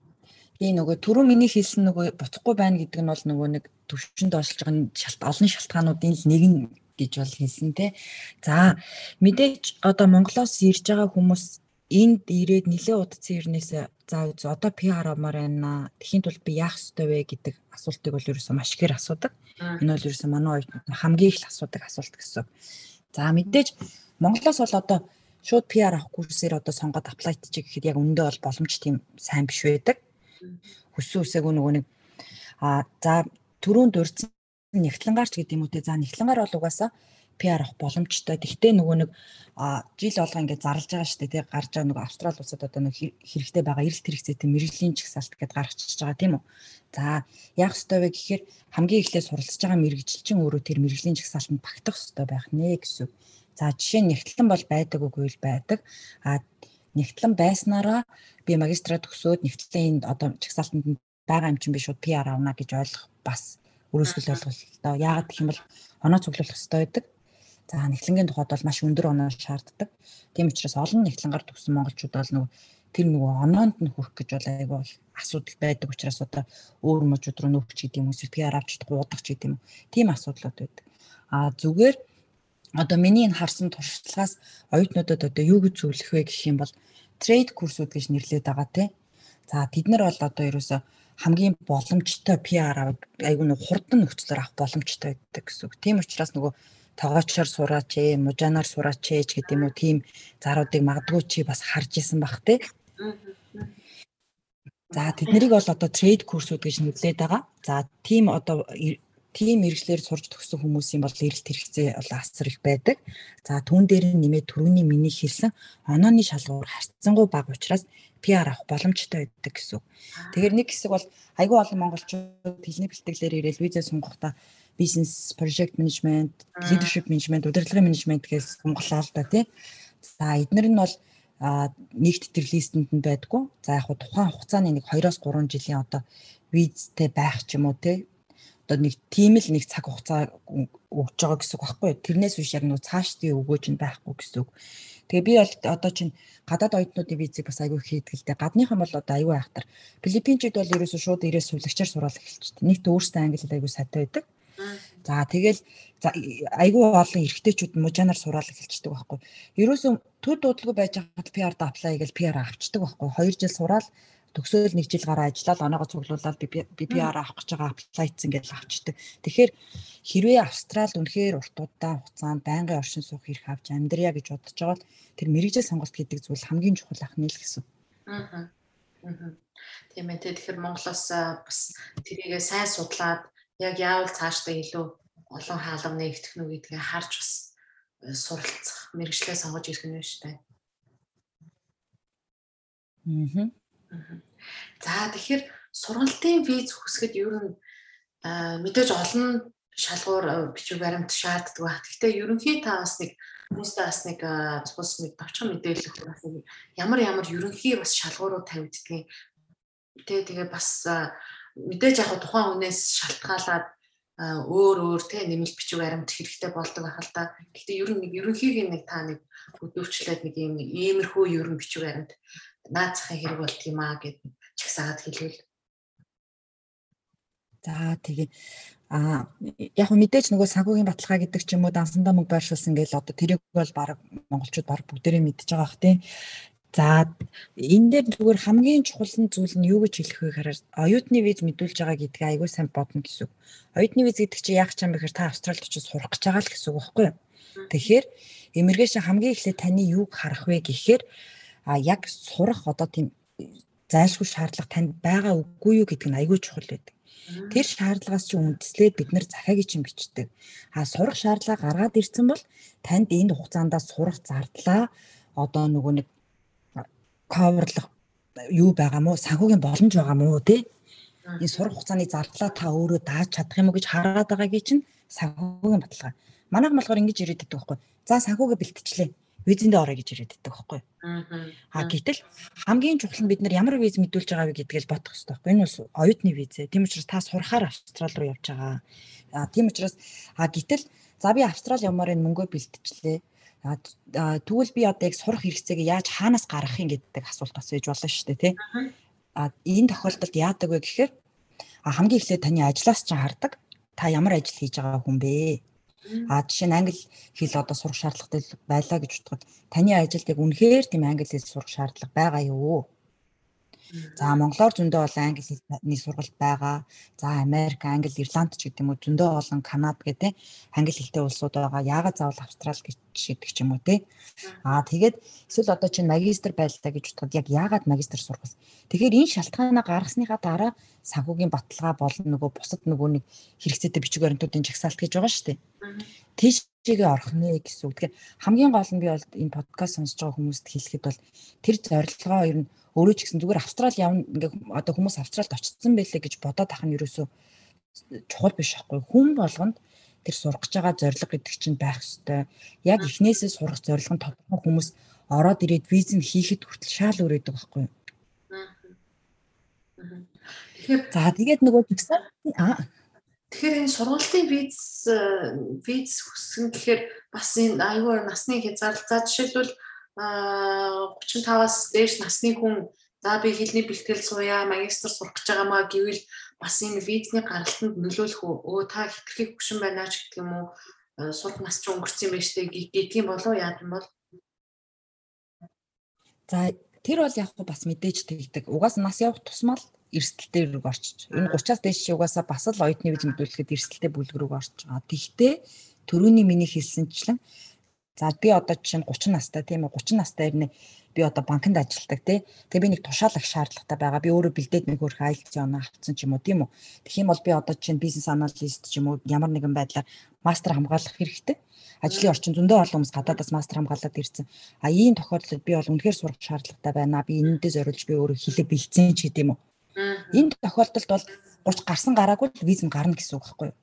Speaker 2: Тийм нөгөө түрүү миний хэлсэн нөгөө буцахгүй байна гэдэг нь бол нөгөө нэг төвшөнд олж байгаа шалт олон шалтгаануудын л нэг нь гэж бол хэлсэн те. За мэдээж одоо Монголоос ирж байгаа хүмүүс энд ирээд нэлээ удацсан ирнээс за одоо PR авмаар байна. Тэхийн тулд би яах ёстой вэ гэдэг асуултыг бол ерөөсөө маш ихээр асуудаг. Энэ бол ерөөсөө манай үед хамгийн их асуудаг асуулт гэсэн. За мэдээж Монголоос бол одоо шууд PR авах курсээр одоо сонгоод apply хийчих гэхэд яг өндөө бол боломж тийм сайн биш байдаг. Хүссэн үсээгүй нөгөө нэг а за түрүүн дурдсан нэгтлангаарч гэдэг юм уу те за нэгтлангаар бол угаасаа PR авах боломжтой. Тэгтээ нөгөө нэг жил болго ингээд зарлж байгаа шүү дээ тий гарч байгаа нөгөө австрал улсад одоо нэг хэрэгтэй байгаа эрэлт хэрэгцээтэй мэрэгжлийн чагсаалт гэдээ гаргачихж байгаа тийм үү. За яах ёстой вэ гэхээр хамгийн эхлээд суралцж байгаа мэрэгжилчин өөрөө тэр мэрэгжлийн чагсаалтанд багтах ёстой байх нэ гэсэн. За жишээ нь нэгтлэн бол байдаг үгүй л байдаг. А нэгтлэн байснараа би магистрат төгсөөд нэгтлийн одоо чагсаалтанд байгаа юм чинь би шууд PR авна гэж ойлгох бас өрөөсгөл ойлголтоо. Яагаад гэх юм бол оноо цуглуулах хэрэгтэй байдаг. За нэгтлэнгийн тухайд бол маш өндөр оноо шаарддаг. Тийм учраас олон нэгтлэнгаар төгссөн монголчууд бол нөгөө тэр нөгөө оноонд нь хүрэх гэж бол айгүй асуудал байдаг учраас одоо өөр мужууд руу нөхч гэдэг юм уу, PR авч чадах, гуудах ч гэдэг юм. Тийм асуудлууд байдаг. А зүгээр одоо миний энэ харсан туршлагаас оюутнуудад одоо юу гэж зөвлөх вэ гэх юм бол трейд курсууд гэж нэрлэдэг байгаа тий. За тэд нар бол одоо ерөөсө хамгийн боломжтой PR аваад айгүй нэг хурдан нөхцлөөр авах боломжтой байдаг гэсэн үг. Тийм учраас нөгөө тоогоочоор сураач ээ, мужаанаар сураач ээ гэдэг юм уу тийм заруудыг магадгүй чи бас харж исэн бах тий. За тэднийг бол одоо трейд курсууд гэж нэрлэдэг байгаа. За тийм одоо тийм мэрэгчлэр сурж төгссөн хүмүүсийн бол эрэлт хэрэгцээ бол асар их байдаг. За түүн дээр нэмээд түрүүний миний хэлсэн онооны шалгуур харьцангуй бага учраас PR авах боломжтой байдаг гэсэн. Тэгэхээр нэг хэсэг бол айгүй олон монголчууд хэлний бэлтгэлээр ирээл визээ сунгахдаа бизнес, project management, leadership management, удирдлагын менежмент гэж сонголоо л да тий. За эднэр нь бол нэг тэтэр листэнд нь байдгүй. За яг тухайн хугацааны нэг 2-3 жилийн одоо визтэй байх ч юм уу тий одоо нэг тийм л нэг цаг хугацаа өгж байгаа гэсэн үг байхгүй? Тэрнээс биш яг нөө цаашдын өгөөж нь байхгүй гэсэн үг. Тэгээ би бол одоо чинь гадаад оюутнуудын визийг бас айгүй хийдэг л дээ. Гадныхан бол одоо айгүй айхтар. Филиппинчууд бол ерөөсөө шууд ирээс сувлагчаар сураал эхэлчихсэн. Нэгт өөрсдөө англи айгүй сайтай байдаг. За тэгэл айгүй олон эрэгтэйчүүд мужаанаар сураал эхэлчихдэг байхгүй. Ерөөсөө төр дуудлаггүй байж хаад PR-д аплай гэж PR авчдаг байхгүй. 2 жил сураал төгсөөл нэг жил гараа ажиллаад оноогоо цуглуулаад BPR авах гэж байгаа аплайцсан гэж авчдаг. Тэгэхээр хэрвээ Австралид үнэхээр урт удаан хугацаанд байнгын оршин суух хэрэг авч амьдрья гэж бодож байгаа бол тэр мэрэгжил сонголт гэдэг зүйл хамгийн чухал ахны л гэсэн.
Speaker 1: Аа. Тийм ээ тэгэхээр Монголоос бас тэрийгээ сайн судлаад яг яавал цаашдаа илүү олон хаалга нээгдэх нү гэдгээ харж бас э, суралцах мэрэгчлээ сонгож ирэх нь шүү дээ.
Speaker 2: Аа.
Speaker 1: За тэгэхээр сургалтын виз хүсгэд ер нь мэдээж олон шалгуур бичиг баримт шаарддаг баг. Гэхдээ ерөнхий та бас нэг хүмүүстээ бас нэг цус нэг товчхон мэдээлэл өгөх бас ямар ямар ерөнхий бас шалгуурууд тавигддаг. Тэ тэгээ бас мэдээж яг тухайн хүнээс шалтгаалаад өөр өөр тэ нэмэлт бичиг баримт хэрэгтэй болдог байх л та. Гэхдээ ер нь нэг ерөнхийг нэг та нэг хөдөлгчлээд нэг юм иймэрхүү ер нь бичиг баримт наад захын хэрэг болт юм аа гэд чагсаагаад хэлвэл.
Speaker 2: За тэгээ а яг мэдээж нөгөө санхүүгийн баталгаа гэдэг ч юм уу дансандаа мөнгө байршуулсан гэж одоо тэрийг бол баг монголчууд баг бүгдээрээ мэдж байгаа бах тийм. За энэ дээр зүгээр хамгийн чухал зүйл нь юу гэж хэлэх вэ гэхээр оюутны виз мэдүүлж байгаа гэдгийг айгүй сайн бодно гэсэн үг. Оюутны виз гэдэг чинь яг ч юм бэхэр та Австралид очиж сурах гэж байгаа л гэсэн үг байхгүй юу? Тэгэхээр эмэргээш хамгийн эхлээд таны юуг харах вэ гэхээр а яг сурах одоо тийм зайлшгүй шаардлага танд байгаа үгүй юу гэдг нь айгүй чухал байдаг. Тэр шаардлагаас чи үндэслээд бид нар захиагийн чинь бичдэг. А сурах шаардлага гаргаад ирсэн бол танд энд хугацаанд сурах зардлаа одоо нөгөө нэг коверлох юу байгаа мó санхүүгийн боломж байгаа мó тий энэ сурах хугацааны зардлаа та өөрөө дааж чадах юм уу гэж хараад байгаагийн чинь санхүүгийн баталгаа. Манайх болохоор ингэж ирээд байдаг байхгүй. За санхүүгээ бэлтчихлээ визэндээ орё гэж ирээд байдаг байхгүй. Аа гэтэл хамгийн чухал нь бид нар ямар виз мэдүүлж байгаа вэ гэдгийг бодох хэрэгтэй байхгүй. Энэ бол оюутны виз. Тийм учраас та сурахаар Австрал руу явж байгаа. Аа тийм учраас аа гэтэл за би Австрал явмаар энэ мөнгөө бэлтжлээ. Тэгвэл би одоо яг сурах хэрэгцээг яаж хаанаас гаргах юм гэдэг асуулт бас ээж болно шүү дээ тий. Аа энэ тохиолдолд яадаг вэ гэхээр хамгийн эхлээд таны ажлаас ч хардаг. Та ямар ажил хийж байгаа хүн бэ? А жишээ нь англи хэл одоо сурах шаардлагатай байлаа гэж бодоход таны ажилд яг үнэхээр тийм англи хэл сурах шаардлага байгаа юу? За монголоор зөндөө олон англи хэлний сургалт байгаа. За Америк, Англи, Ирланд ч гэдэг юм уу зөндөө олон Канад гэдэг англи хэлтэй улсууд байгаа. Яагаад заавал Австрал гэж гэдэг ч юм уу те. Аа тэгээд эсвэл одоо чинь магистр байлаа гэж бодоход яг яагаад магистр вэ? Тэгэхээр энэ шалтгаанаа гаргасныхаа дараа санхүүгийн баталгаа болон нөгөө бусад нөгөө нэг хэрэгцээтэй бичиг баримтуудын жагсаалт гэж байгаа шүү дээ. Тийшээгээ орох нэ гэсэн үг. Тэгэхээр хамгийн гол нь би бол энэ подкаст сонсож байгаа хүмүүст хэлэхэд бол тэр зорилгоо ер нь өөрөө ч гэсэн зүгээр Австрал явна ингээ одоо хүмүүс Австралд очсон байлээ гэж бодоод ах нь ерөөсөө чухал биш байхгүй хүн болгонд тэр сурах гэж байгаа зорилго гэдэг чинь байх ёстой. Яг эхнээсээ сурах зорилго нь тодорхой хүмүүс ороод ирээд виз нь хийхэд хүртэл шаал өрөөдөг байхгүй юу? Тэгэхээр за тэгээд нөгөө тэгсэн аа
Speaker 1: Тэгэхээр энэ сургалтын виз виз хүсгэн гэхээр бас энэ аюугаар насны хязгаарлалт за жишээлбэл 35-аас дээш насны хүн за би хэлний бэлтгэл сууя, магистр сурах гэж байгаамаа гэвэл бас энэ визний гаргалтанд нөлөөлөх? Өө та хитрхи хөшин байна ч гэх юм уу? Сурах нас ч өнгөрсөн байна штэ гэдгийг болов яа гэм бол
Speaker 2: За тэр бол яг бас мэдээж тэгдэг. Угаас нас явах тусмал эрсдэлтэй рүү орчих. Энэ 30-аас дээш угаасаа бас л оюутны виз мэдүүлэхэд эрсдэлтэй бүлэг рүү орж байгаа. Тэгвэл төрөүний миний хэлсэнчлэн За би одоо жишээ нь 30 настай тийм үү 30 настай ирнэ би одоо банкнд ажилладаг тий. Тэгээ би нэг тушаалах шаардлагатай байгаа. Би өөрөө бэлдээд нэг хөрх IELTS оноо авцсан ч юм уу тийм үү. Тэгэх юм бол би одоо чинь бизнес аналист ч юм уу ямар нэгэн байдлаар мастер хамгаалах хэрэгтэй. Ажлын орчин зөндөө олон хүмүүс гадаадаас мастер хамгаалаад ирсэн. А ийм тохиолдолд би бол үнэхээр сурах шаардлагатай байна. Би энэндээ зориулж би өөрөө хэлээ бэлдсэн ч гэдэм үү. Энэ тохиолдолд бол 30 гарсан гараагүй л виз нь гарна гэсэн үг байхгүй юу?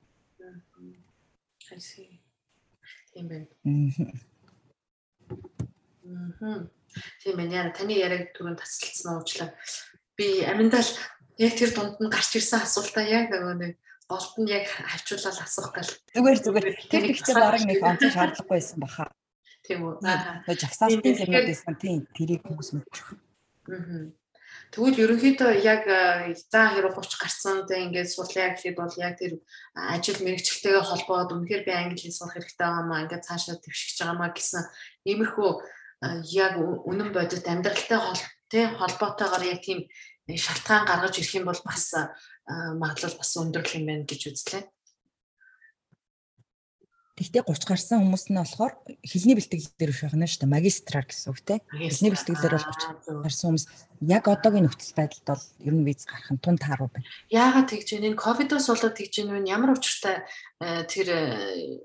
Speaker 1: Тийм байна. Аа. Тийм байна. Яа таны яриаг түрүүн тасалдсан уучлаа. Би аминдаа л яг тэр дунд нь гарч ирсэн асуултаа яг нөгөө нэг голт нь яг хавчуулаад асуух гал.
Speaker 2: Зүгээр зүгээр. Тэр ихтэй бараг нэг онцгой шаардлагагүй байсан баха.
Speaker 1: Тийм үү.
Speaker 2: Аа. Жагсаалтын зэрнүүд байсан тийм тэрийг хүмүүс мэдчих.
Speaker 1: Аа. Тэгвэл ерөнхийдөө яг заа хэрэг 30 гарсан тэг ингээд сурлаа гэхэд бол яг тэр ажил мэрэгчлэлтэйгээ холбоод үнэхээр би англи хэл сурах хэрэгтэй байгаа маа ингээд цаашаа твшиж байгаа маа гэсэн иймэрхүү яг үнэн бодит амьдралтай хол тий холбоотойгоор яг тийм шалтгаан гаргаж ирэх юм бол бас магадлал бас өндөрлөх юм байна гэж үзлээ.
Speaker 2: Гэхдээ 30 гарсан хүмүүс нь болохоор хэлний бэлтгэл дээр биш байна шүү дээ. Магистраар гэсэн үг те. Хэлний бэлтгэлээр бол 30 гарсан хүмүүс яг одоогийн нөхцөл байдалд бол ер нь виз гарах нь тун тааруу байна.
Speaker 1: Яагаад тэгж вэ? Энэ ковидос болоод тэгж вэ? Ямар учиртай э, тэр э,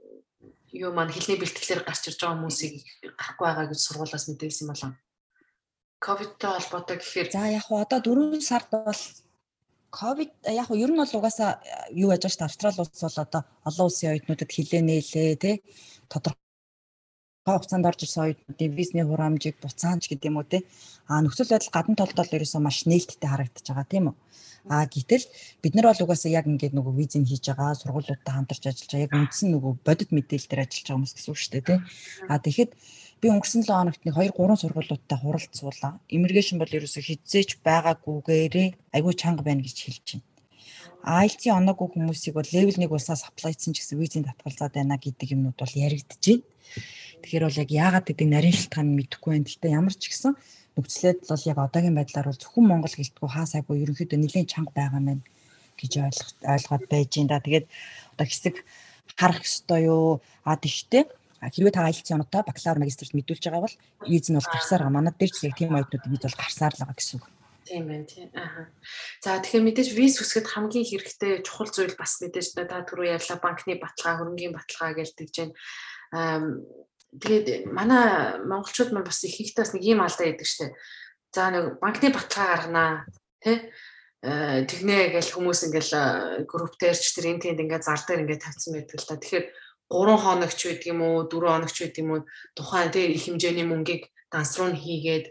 Speaker 1: юу маань хэлний бэлтгэлээр гарч ирж байгаа хүмүүсийг гарахгүй байгаа гэж сургуулаас мэдээлсэн болов. Ковидтой холбоотой гэхээр
Speaker 2: за яг одоо 4 сард бол ковид яг нь ер нь бол угаасаа юу яаж дээ Австрали улс бол одоо олон улсын оюутнуудад хилээ нээлээ тий тодорхой хугацаанд орж ирсэн оюутнуудын визний хураамжийг буцаанч гэдэг юм уу тий. А нөхцөл байдал гадна толд бол ерөөсөө маш нээлттэй харагдаж байгаа тийм үү? А гэтэл бид нар бол угаасаа яг ингээд нөгөө визийг хийж байгаа сургуулиудтай хамтарч ажиллаж байгаа яг үндсэн нөгөө бодит мэдээлэл дээр ажиллаж байгаа хүмүүс гэсэн үг шүү дээ тий. А тэгэхэд би өнгөрсөн 7 хоногт нэг 2 3 сургуулиудтай хуралцуулаа. Immigration бол ерөөсө хизээч байгаагүйгээрээ айгүй чанга байна гэж хэлж байна. IELTS-ийн оноогүй хүмүүсийг бол level 1 улсаас аплайцсан ч гэсэн визийн татгалзаад байна гэдэг юмнууд бол байна. Тэгэхээр бол яг яагаад гэдэг нарийн шалтгаан мэдэхгүй байна. Гэхдээ ямар ч гэсэн нөхцөлөд бол яг одоогийн байдлаар бол зөвхөн Монгол гэлтгүй хаасаагүй ерөнхийдөө нэлээд чанга байгаа мэн гэж ойлгоод байж байна да. Тэгээд одоо хэсэг харах ёстой юу? А тэгтээ хэрвээ та IELTS-ийн оноотой бакалавр магистрт мэдүүлж байгаа бол виз нь бол гарсаар байгаа. Манад дээр ч яг тийм оюутнууд виз бол гарсаар л байгаа гэсэн үг.
Speaker 1: Тийм байна тийм. Аа. За тэгэхээр мэдээж виз үсгэд хамгийн хэрэгтэй чухал зүйл бас мэдээж та түрүү ярьлаа банкны баталгаа, хөрөнгийн баталгаа гэж тэгж байна. Аа тэгээд манай монголчууд маань бас их ихтээс нэг ийм алдаа яадаг штэ. За нэг банкны баталгаа гарганаа тий тэгнэ гэж хүмүүс ингээл групп дээрч тэр энэ тэнд ингээд зар дээр ингээд тавьсан байдаг л та. Тэгэхээр 3 хоногч байдаг юм уу 4 хоногч байдаг юм уу? Тухайн тий их хэмжээний мөнгийг дансруу нь хийгээд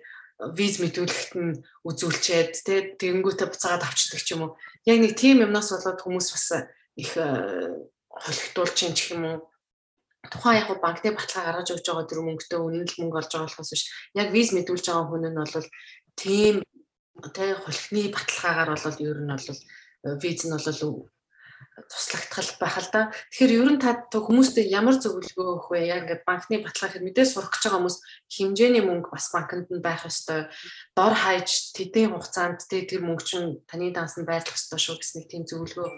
Speaker 1: виз мэдүүлэхт нь үзүүлчихэд тий тэгэнгүүтээ буцаагаад авчдаг ч юм уу? Яг нэг тийм юмнаас болоод хүмүүс бас их э, холигдуулж ин ч юм уу? Тухайн яг банкны баталгаа гаргаж өгч байгаа тэр мөнгөтэй үнэн л мөнгө олж байгаа болохоос биш. Яг виз мэдүүлж байгаа хүн нь бол тийм тий холихны баталгаагаар бол ер нь бол э, виз нь бол туслагдтал байх л да. Тэгэхээр ер нь та хүмүүстэй ямар зөвлөгөө өгөх вэ? Яг ингээд банкны баталгаа хэр мэдээ сурах гэж байгаа хүмүүс хэмжээний мөнгө бас банкнд нь байх ёстой. Дор хайж тэдний хугацаанд тэ тэр мөнгө чинь таны данс нь байрлах ёстой шүү гэсэн нэг тийм зөвлөгөө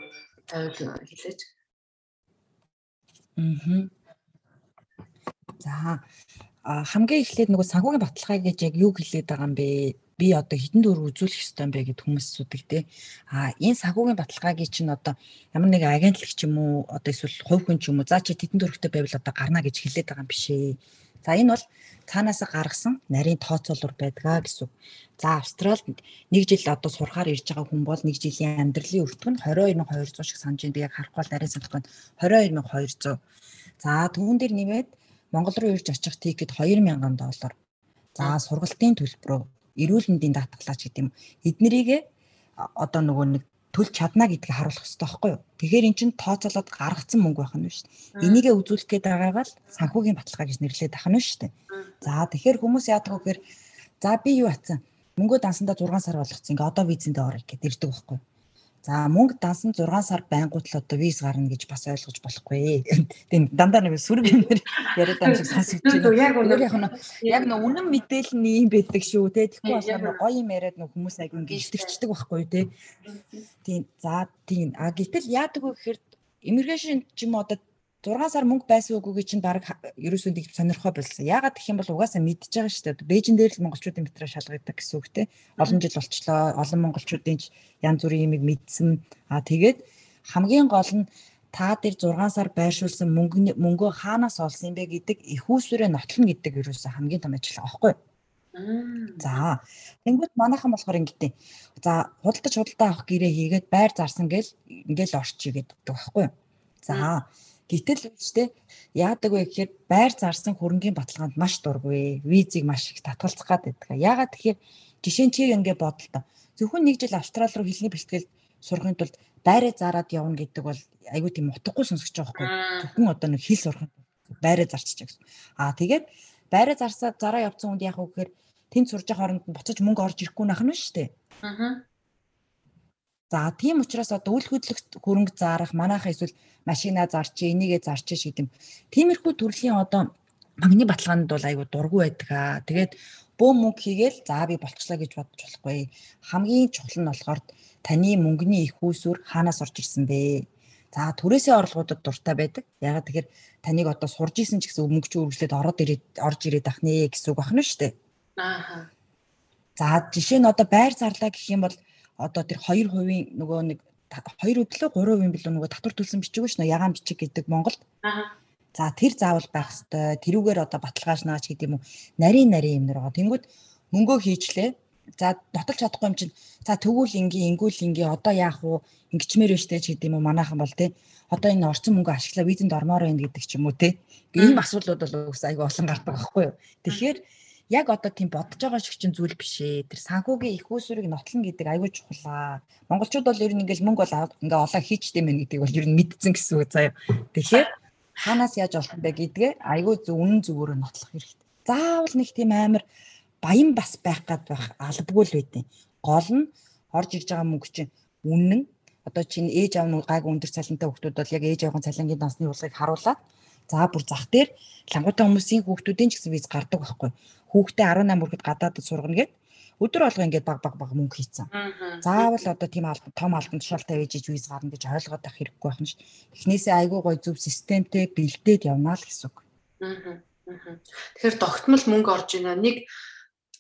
Speaker 1: тавил хэлээч.
Speaker 2: Аа. За хамгийн эхлээд нөгөө санхүүгийн баталгаа гэж яг юу хэлээд байгаа юм бэ? Би одоо хідэн дүүр үзүүлэх ёстой юм бэ гэд хүмүүс те. А энэ сагуугийн баталгаагийн чинь одоо ямар нэг агентлаг ч юм уу одоо эсвэл хувь хүн ч юм уу за чи хідэн дүүрхтэй байвал одоо гарна гэж хэлээд байгаа юм биш ээ. За энэ бол цаанаас гаргасан нарийн тооцоолор байдгаа гэсэн. За Австралид нэг жил одоо сурахаар ирж байгаа хүн бол нэг жилийн амьдралын өртөг нь 22200 шиг санаж байна. Яг харахгүй бол нарийн санахгүй 22200. За түүн дээр нэмээд Монгол руу ирж очих тикет 2000 доллар. За сургалтын төлбөрөө эрүүл мэндийн даатгалаач гэдэг юм. Эднэрийг одоо нөгөө нэг төлж чадна гэдгийг харуулах хэрэгтэй байхгүй юу? Тэгэхээр эн чинь тооцоолоод гаргацсан мөнгө байх нь дээ. Энийгээ үзүүлэх гээд байгаагаа л санхүүгийн баталгаа гэж нэрлээд ах нь шүү дээ. За тэгэхээр хүмүүс яадаг вэ гэхээр за би юу атсан? Мөнгөө дансандаа 6 сар болгоцсон. Ингээ одоо визэндээ орё гэдэг ирдэг байхгүй юу? За мөнгө дансан 6 сар байнгут л одоо виз гарна гэж бас ойлгож болохгүй. Тийм дандаа нэг сүрэг юм яриад байгаа шиг сонсогдож байна. Яг нь яг нэг үнэн мэдээлэл нь ийм байдаг шүү те. Тэгэхгүй болохоор гоё юм яриад нэг хүмүүс аяг ингэ итгэждэг байхгүй те. Тийм за тийм а гэтэл яадаг вэ гэхээр иммиграшн ч юм одоо 6 сар мөнгө байсан үгүйг чинь баг ерөөсөө нэг сонирхоо болсон. Яагаад гэх юм бол угаасаа мэдж байгаа шүү дээ. Бээжин дээр л монголчуудын метро шалгадаг гэсэн үг те. Олон жил болчлоо. Олон монголчуудын янз бүрийн юмыг мэдсэн. Аа тэгээд хамгийн гол нь та дээр 6 сар байршуулсан мөнгө мөнгөө хаанаас олсон юм бэ гэдэг их усүрээ нотлно гэдэг ерөөсөө хамгийн том ажил аахгүй. За. Тэнгүүд манайхан болохоор ингэдэй. За, худалдаж худалдаа авах гэрээ хийгээд байр зарсан гэл ингээл орчий гэдэг байхгүй. За. Гэтэл үстэй яадаг вэ гэхээр байр зарсан хөрөнгөний баталгаанд маш дургүй. Визийг маш их татгалзах гад байдаг. Яагаад тэгэхээр жишээ нь чи ингэ бодолтой. Зөвхөн нэг жил Австрали руу хэлний бэлтгэл сурахын тулд байраа зараад явна гэдэг бол айгүй тийм утгагүй сонсож байгаа байхгүй. Зөвхөн одоо нэг хэл сурах байраа зарчиж гэсэн. Аа тэгээд байраа зарсаа зараа явцсан хүнд яах вэ гэхээр тэнд сурж байгаа хооронд буцаж мөнгө орж ирэхгүй нах нь шүү дээ. Аа. За тийм учраас одоо үл хөдлөх хөрөнгө зарах манайхаа эсвэл машина зарч энийгээ зарч шиг гэдэм. Тиймэрхүү төрлийн одоо магны баталгаанд бол айгүй дургүй байдаг аа. Тэгээд бөө мөнгө хийгээл за би болчлаа гэж бодож болохгүй. Хамгийн чухал нь болохоор таны мөнгөний их үүсвэр хаанаас орж ирсэн бэ? За түрээсээ орлогуудад дуртай байдаг. Ягаад тэгэхээр таныг одоо сурж исэн ч гэсэн мөнгө ч үргэлжлээд ороод ирээд орж ирээд ах нэ гэсэн үг байна шүү дээ. Аа. За жишээ нь одоо байр зарлаа гэх юм бол одоо тэр 2% нөгөө нэг 2 өдлөө 3% билүү нөгөө татвар төлсөн бичиг ш нь ягаан бичиг гэдэг Монголд. Аа. За тэр заавал байх хэвээр тэрүүгээр одоо баталгааж наач гэдэг юм уу. Нарийн нарийн юм нэр байгаа. Тэнгүүд мөнгөө хийчлээ. За дотолж чадахгүй юм чинь за тэгвэл ингийн ингүүл ингийн одоо яах вэ? Ингэчмээр байна штэ ч гэдэг юм уу манайхан бол тий. Одоо энэ орцсон мөнгө ашиглаа визэнд ормоор байна гэдэг ч юм уу тий. Ийм асуудлууд бол айгу олон гардаг байхгүй юу. Тэгэхээр яг одоо тийм бодож байгаа шиг чинь зүйл биш ээ. Тэр санхүүгийн их усүрийг нотлно гэдэг айгүй чухлаа. Монголчууд бол ер нь ингээл мөнгө бол ингээ олоо хийчтэй мэн гэдэг бол ер нь мэдсэн гэсэн үг заяа. Тэгэхээр хаанаас яаж олох бэ гэдгээ айгүй зөв үнэн зөвөөрөө нотлох хэрэгтэй. Заавал нэг тийм амар баян бас байх гад байх албагүй л байдیں۔ Гол нь орж ирж байгаа мөнгө чинь үнэн одоо чинь ээж аав нь гайг өндөр цалинтай хүмүүс бол яг ээж аавын цалингийн дансны урлагийг харуулад за бүр зах дээр лангуутай хүмүүсийн хүүхдүүдийн ч гэсэн виз гардаг байхгүй. Хүүхдээ 18 хүрэхэд гадаадд сургана гэд өдөр болго ингээд баг баг баг мөнгө хийцэн. Заавал одоо тийм албан том албан тушаалтай байж виз гарна гэж ойлгоод байх хэрэггүй байна ш. Эхнээсээ айгүй гой зөв системтэй бэлдээд явнаа л гэсэн үг.
Speaker 1: Тэгэхээр тогтмол мөнгө орж ийнэ. Нэг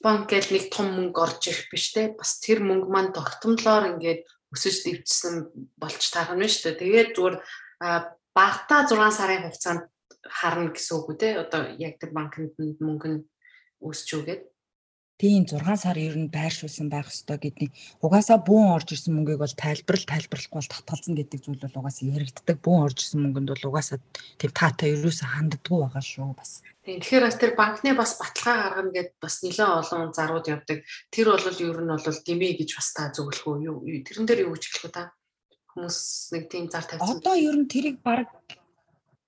Speaker 1: банк гэл нэг том мөнгө орж ирэх биш те бас тэр мөнгө маань тогтмолоор ингээд өсөж дэвчсэн болж таарна шүү дээ. Тэгээд зүгээр багтаа 6 сарын хугацаанд харна гэсэн үг үү те одоо яг тэр банкнд мөнгө нь өсч үгээд
Speaker 2: Тийм 6 сар ер нь байршуулсан байх ёстой гэдгийг угаасаа бүүн орж ирсэн мөнгийг бол тайлбарл тайлбарлахгүй бол татгалзан гэдэг зүйл бол угаасаа яригддаг. Бүүн орж ирсэн мөнгөнд бол угаасаа тийм таатай ерөөсөө ханддаггүй байгаа шүү бас.
Speaker 1: Тийм тэгэхээр бас тэр банкны бас баталгаа гаргана гэд бас нэлээд олон зарууд явдаг. Тэр бол ер нь бол дэмий гэж бас та зөвлөх үү? Тэрэн дээр юу гэж хэлэх вэ та? Хүмүүс нэг тийм зар тавьсан.
Speaker 2: Одоо ер нь тэрийг баг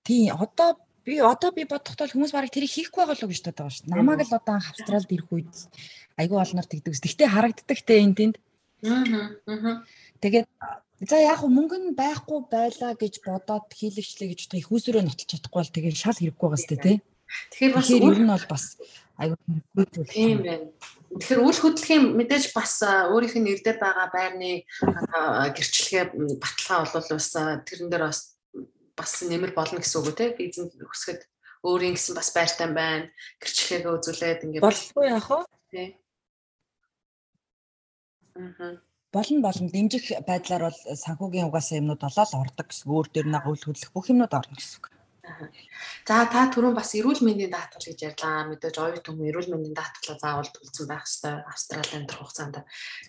Speaker 2: тийм одоо би одоо би бодохдоо хүмүүс барыг тэрийг хийхгүй байгаа л гэж боддог байгаа шүү дээ. Намайг л одоо анх Австралид ирэх үед айгүй олноор тэгдэг. Гэхдээ харагддаг те энэ тэнд. Аа. Тэгээд за яг мөнгө нь байхгүй байлаа гэж бодоод хийлэгчлээ гэж бодох их усөрөө нотолж чадахгүй бол тэгээд шал хэрэггүй байгаа сте те. Тэгэхээр бас ер нь бол бас айгүй хэрэггүй зүйл.
Speaker 1: Тийм байна. Тэгэхээр үйл хөдлөлийн мэдээж бас өөрийнх нь нэр дээр байгаа байрны гэрчлэгээ баталгаа бол бас тэрэн дээр бас бас нэмэр болно гэсэн үг үү те? Бизнес өсгөхөд өөрийн гэсэн бас байртай байна. Гэрчлэгээ үзүүлээд
Speaker 2: ингээд болгүй яах вэ? Тий Болно болно дэмжих байдлаар бол санхүүгийн угаасаа юмнууд олоод ордог гэсэн өөр дээр нэг үйл хөдлөх бүх юмнууд орно гэсэн үг.
Speaker 1: За та түрүүн бас эрүүл мэндийн даатгал гэж ярьлаа. Мэдээж оюут хүмүүс эрүүл мэндийн даатгалаа заавал төлсөн байх ёстой Австралийн амьдрах хугацаанд.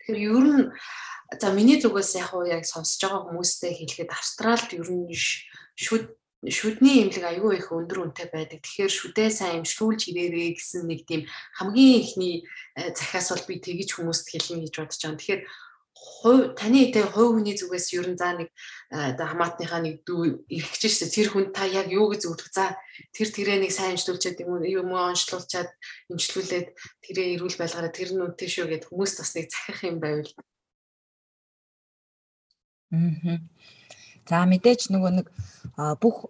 Speaker 1: Тэгэхээр ер нь за миний зүгээс яг уу яг сонсож байгаа хүмүүстэй хэлэхэд Австралид ер нь шүд шүдний имлэг аюу их өндөр үнэтэй байдаг. Тэгэхээр шүдээ сайн имшүүлж ирээрээ гэсэн нэг тийм хамгийн ихний э, захиас бол би тэгж хүмүүст хэлнэ гэж бодож байгаа. Тэгэхээр хувь таны тэ хувь хүний зүгээс ер нь заа нэг оо хамаатныхаа нэг дүү ирэхэж шээ тэр хүн та яг юу гэж зөвлөх за тэр тэрээ нэг сайн имжлүүлчихэд юм юм онцлуулчаад имжлүүлээд тэрээ эрүүл байлгаараа тэр нь үнэтэй шүү гэд хүмүүст бас нэг захих юм байвал.
Speaker 2: Аа. За мэдээж нөгөө нэг бүх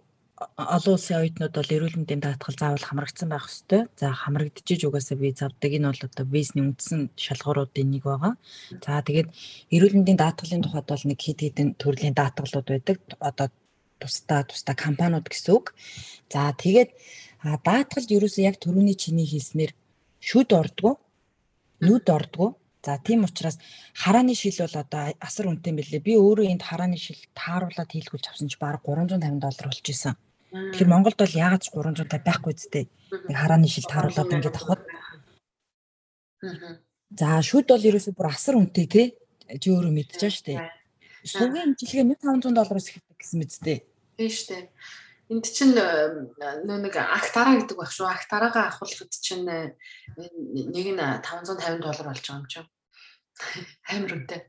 Speaker 2: олон улсын оюутнууд бол эрүүл мэндийн даатгал заавал хамрагдсан байх ёстой. За хамрагдчихэж угаасаа виз авдаг. Энэ бол одоо визний үндсэн шалгууруудын нэг байгаа. За тэгээд эрүүл мэндийн даатгалын тухайд бол нэг хэд хэдэн төрлийн даатгалууд байдаг. Одоо тусдаа тусдаа компаниуд гэсэн үг. За тэгээд даатгалд ерөөсөө яг төрөний чиний хэлснээр шүд ордгоо, нүд ордгоо, За тийм учраас харааны шил бол одоо асар үнэтэй билээ. Би өөрөө энд харааны шил тааруулаад хийлгүүлж авсан чи баг 350 доллар болж исэн. Тэгэхээр Монголд бол яагаад ч 350 байхгүй зүтэй. Нэг харааны шил тааруулаад ингээд авахд. За шүд бол ерөөсөө бүр асар үнэтэй тий. Чи өөрөө мэдчихэж штэ. Сүүгийн жилгээ 1500 доллараас эхэлдэг гэсэн мэт зүтэй.
Speaker 1: Тийм штэ. Энд чинь нөө нэг актара гэдэг байх шүү. Актарагаа авахлахад чинь нэг нь 550 доллар болж байгаа юм чинь. Амар үнэтэй.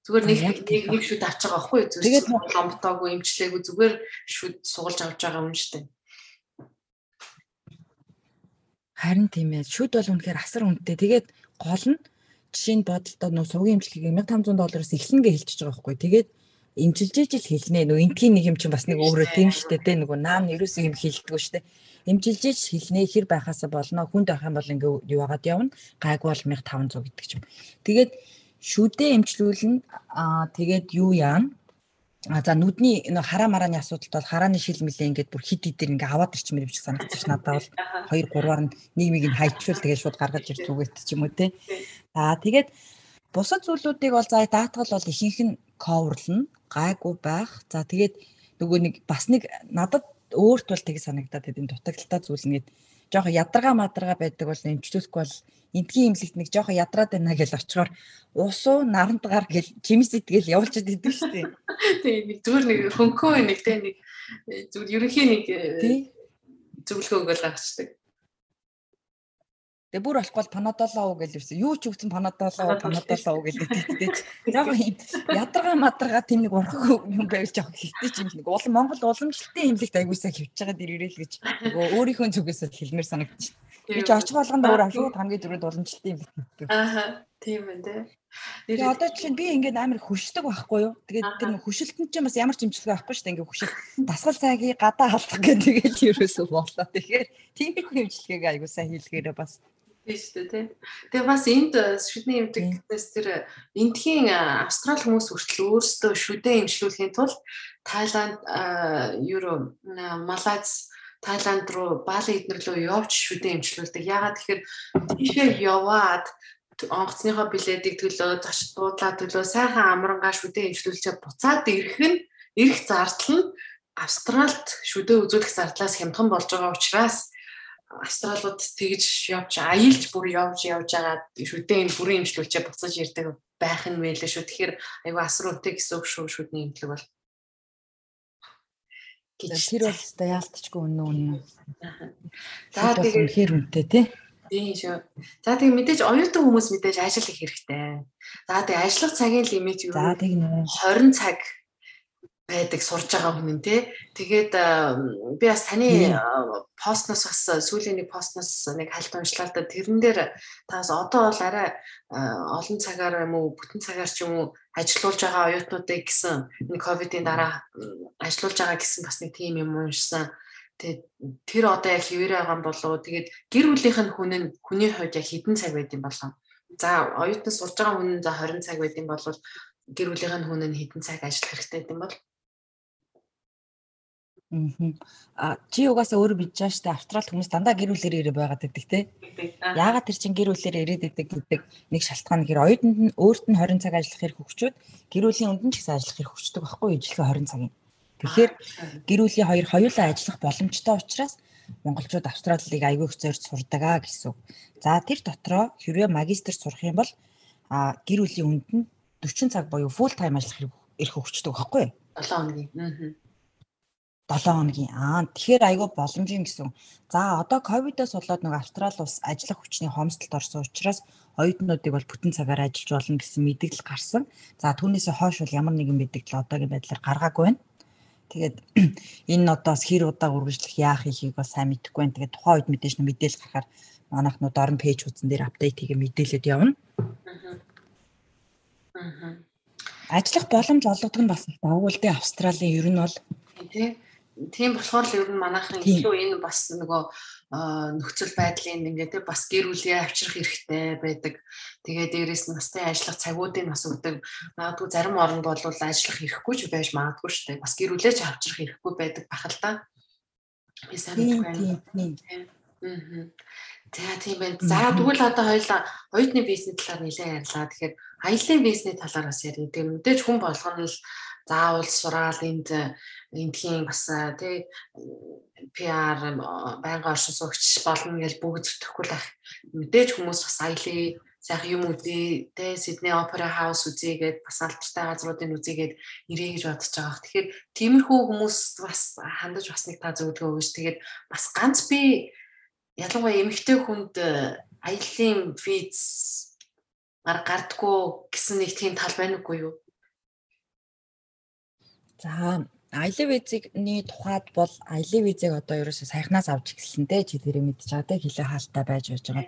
Speaker 1: Зүгээр нэг нэг нэг шүд авч байгаа байхгүй юу? Тэгээд ломтоогүй имчлээгүй зүгээр шүд сугалж авч байгаа юм шүү дээ.
Speaker 2: Харин тийм ээ. Шүд бол үнэхээр асар үнэтэй. Тэгээд гол нь жишээ нь бодолтой нөө сувгийн имчилгээг 1500 доллараас эхлэнэ гэж хэлчихэж байгаа байхгүй. Тэгээд имчилж ижил хэлнэ. Нөө энтгийн нэг юм чинь бас нэг өөрөө тийм шүү дээ. Нөгөө наам нь ерөөсөө юм хэлдэггүй шүү дээ. Имчилж иж хэлнэ хэр байхаас болно. Хүнд байх юм бол ингээ юу яагаад явна. Гайг бол 1500 гэдэг ч юм. Тэгээд шүдээ имчлүүлнэ. Аа тэгээд юу яана? А за нүдний нөө хараа марааны асуудалд бол харааны шил мэлээ ингээд бүр хит хитээр ингээ аваад ирчмээр биш санагдчих ш надад бол 2 3-аар нь нийгмийг нь хайчвал тэгээд шууд гаргаж ирж үгээд ч юм уу те. За тэгээд бусад зүйлүүдийг бол за даатгал бол ихэнх нь коверлно гайгүй байх. За тэгээд нөгөө нэг бас нэг надад өөрт бол тэг санагдаад байд энэ дутагдaltaй зүйл нэгэд жоохон ядаргаа мадаргаа байдаг бол эмчлүүлэхгүй бол эндгийн имлэгт нэг жоохон ядраад байна гэж очихоор усуу наранд гар гэл чимс итгэл явуулчихад идэв шүү дээ.
Speaker 1: Тийм нэг зүгээр нэг хөнхөө нэг те нэг зүгээр ерөнхий нэг зөвлөгөө өгөөл гаргацдаг.
Speaker 2: Тэгээ бүр болохгүй панадолоо гэж ирсэн. Юу ч үгсэн панадолоо панадолоо гэдэг тийм. Яг юм ядаргаа мадаргаа тийм нэг урах юм байвал жоох хэлтэй ч юм нэг улам Монгол уламжлалтын имлэгт аягуулсаа хөвж байгаа дэр ирээл гэж нөгөө өөрийнхөө зүгээс хэлмээр санагдчих. Би ч очих болгонд өөр ашиг хамгийн дөрөнд уламжлалтын имлэгт
Speaker 1: хэлдэг. Аа тийм байна те.
Speaker 2: Тэгээ одоо жишээ нь би ингээд амар хөшөлдөг байхгүй юу? Тэгээд тэр хөшөлтөнд чинь бас ямар ч имчилгээ авахгүй шүү дээ. Ингээд хөшөл дасгал сайгийн гадаа халдах гэдэг тэгэл ерөөсөө болоо. Тэгэхээр тиймэрхүү имчилгээг сайн хийлгээрээ бас
Speaker 1: Тийм шүү дээ тий. Тэгээ бас энд э, шүдний эмдэгтээс тэр э, эндхийн э, австрал хүмүүс хүртэл өөрсдөө шүдээ эмчлүүлэхийн тулд Тайланд, Евро, Малайз, Тайланд руу Бали эднэр рүү явж шүдээ эмчлүүлдэг. Яагаад тэгэхээр тийшээ яваад онгоцныхоо билетийг төлөө, зочд буудлаа төлөө сайхан амрангаа шүдээ эмчлүүлчихэд буцаад ирэх нь ирэх зардал нь Австралд шүдээ үзүүлэх зардлаас хямдхан болж байгаа учраас австралууд тэгж явж аялж бүр явж явж байгаа шүдээ энэ бүрийн имжлүүлчээ буцаж ирдэг байх нь мэлээ шүү. Тэгэхээр айгүй асар үнэтэй гэсэн үг шүү шүдний имтлэг бол.
Speaker 2: Тэр бол та яалтчгүй үнэн үнэн. За тэгээд үнэхээр үнэтэй тий.
Speaker 1: Тийм шүү. За тэгээ мэдээж оюутан хүмүүс мэдээж ажил их хэрэгтэй. За тэгээ ажиллах цагийн лимит юу?
Speaker 2: За тэг нэ
Speaker 1: 20 цаг байдаг сурж байгаа хүн тий. Тэгээд би бас таны постноос бас сүүлийн нэг постноос нэг хальт уншлаа та тэрэн дээр та бас одоо бол арай олон цагаар юм уу бүтэн цагаар ч юм уу ажилуулж байгаа оюутнуудыг гэсэн нэг ковидын дараа ажилуулж байгаа гэсэн бас нэг тим юм уншсан. Тэгээд тэр одоо яг хിവэрэ байгаа юм болоо тэгээд гэр бүлийнх нь хүн нь хүний хувьд яг хэдэн цаг байд юм болоо. За оюутан сурж байгаа хүн нь за 20 цаг байд юм бол гэр бүлийнх нь хүн нь хэдэн цаг ажиллах хэрэгтэй юм бол
Speaker 2: Аа чи угаасаа өөрөө бич байгаа штэ австрал хүмүүс дандаа гэр бүлээр ирээ байгаад байдаг те. Яагаад тэр чин гэр бүлээр ирээд идэг гэдэг нэг шалтгаан гэхээр оюутанд нь өөрт нь 20 цаг ажиллах хэрэг хөгчөөд гэр бүлийн нь ч гэсэн ажиллах хэрэг хөгчдөг байхгүй ижлэгээ 20 цагийн. Тэгэхээр гэр бүлийн хоёр хоёулаа ажиллах боломжтой учраас монголчууд австралийг айгүй их зорж сурдаг аа гэсэн. За тэр дотроо хэрвээ магистр сурах юм бол гэр бүлийн нь 40 цаг буюу full time ажиллах хэрэг ирэх хөгчдөг байхгүй
Speaker 1: 7 хоногийн. Аа
Speaker 2: 7 хоногийн. Аа тэгэхээр айгүй боломжийн гэсэн. За одоо ковидоос болоод нэг Австрали улс ажиллах хүчний хомсдолд орсон учраас оюутнуудыг бол бүтэн цагаар ажиллаж болно гэсэн мэдээлэл гарсан. За түүнээсээ хойш бол ямар нэгэн мэдээлэл одоогийн байдлаар гаргаагүй байна. Тэгээд <clears throat> энэ одоос хэр удаа үргэлжлэх яах ихийг бол сайн мэдэхгүй байна. Тэгээд тухайн үед мэдээж нэг мэдээлэл гарахаар манайхнууд орон пэйж хуудсан дээр апдейт хийгээ мэдээлэлд явна. Аа. Ажиллах боломж олгодог нь бас давгүй л дээ Австралийн ер нь бол
Speaker 1: тий тийм болохоор л ер нь манайхан илүү энэ бас нөгөө нөхцөл байдлын ингээд бас гэр бүлээ авчрах хэрэгтэй байдаг. Тэгээ дээрэс нь настай ажиллах цагуудыг бас өгдөг. Магадгүй зарим оронд бол ажиллах хэрэггүй ч байж магадгүй шүү дээ. Бас гэр бүлээ ч авчрах хэрэггүй байдаг бах л та. Би сайн байна. Аа. За тийм байна. За тэгвэл одоо хоёлаа оюутны бизнес талаар нэлээд ярьлаа. Тэгэхээр аяллаа бизнес талаар бас ярив. Тэгээ мэдээж хүн болгоно л заавал сураал энд эндхийн бас тий PR байнгын оршин суугч болно гэж бүгд зүтгэхгүй л ах. Мэдээж хүмүүс бас аялаа сайхан юм үзье те Сидней Опера хаус үзьегээд бас алдартай газруудыг үзьегээд ирээ гэж бодож байгаа. Тэгэхээр тиймэрхүү хүмүүс бас хандаж бас нэг та зөвлөгөө өгөөч. Тэгээд бас ганц би ялангуяа эмэгтэй хүнд аяллаа виз гар гардггүй гэсэн нэг тийм тал байна уугүй юу?
Speaker 2: За аялын визний тухайд бол аялын визийг одоо ерөөсөө саяхнаас авч эхэлсэн те чи тэрийг мэдж байгаа те хилээ хаалттай байж байж байгаа.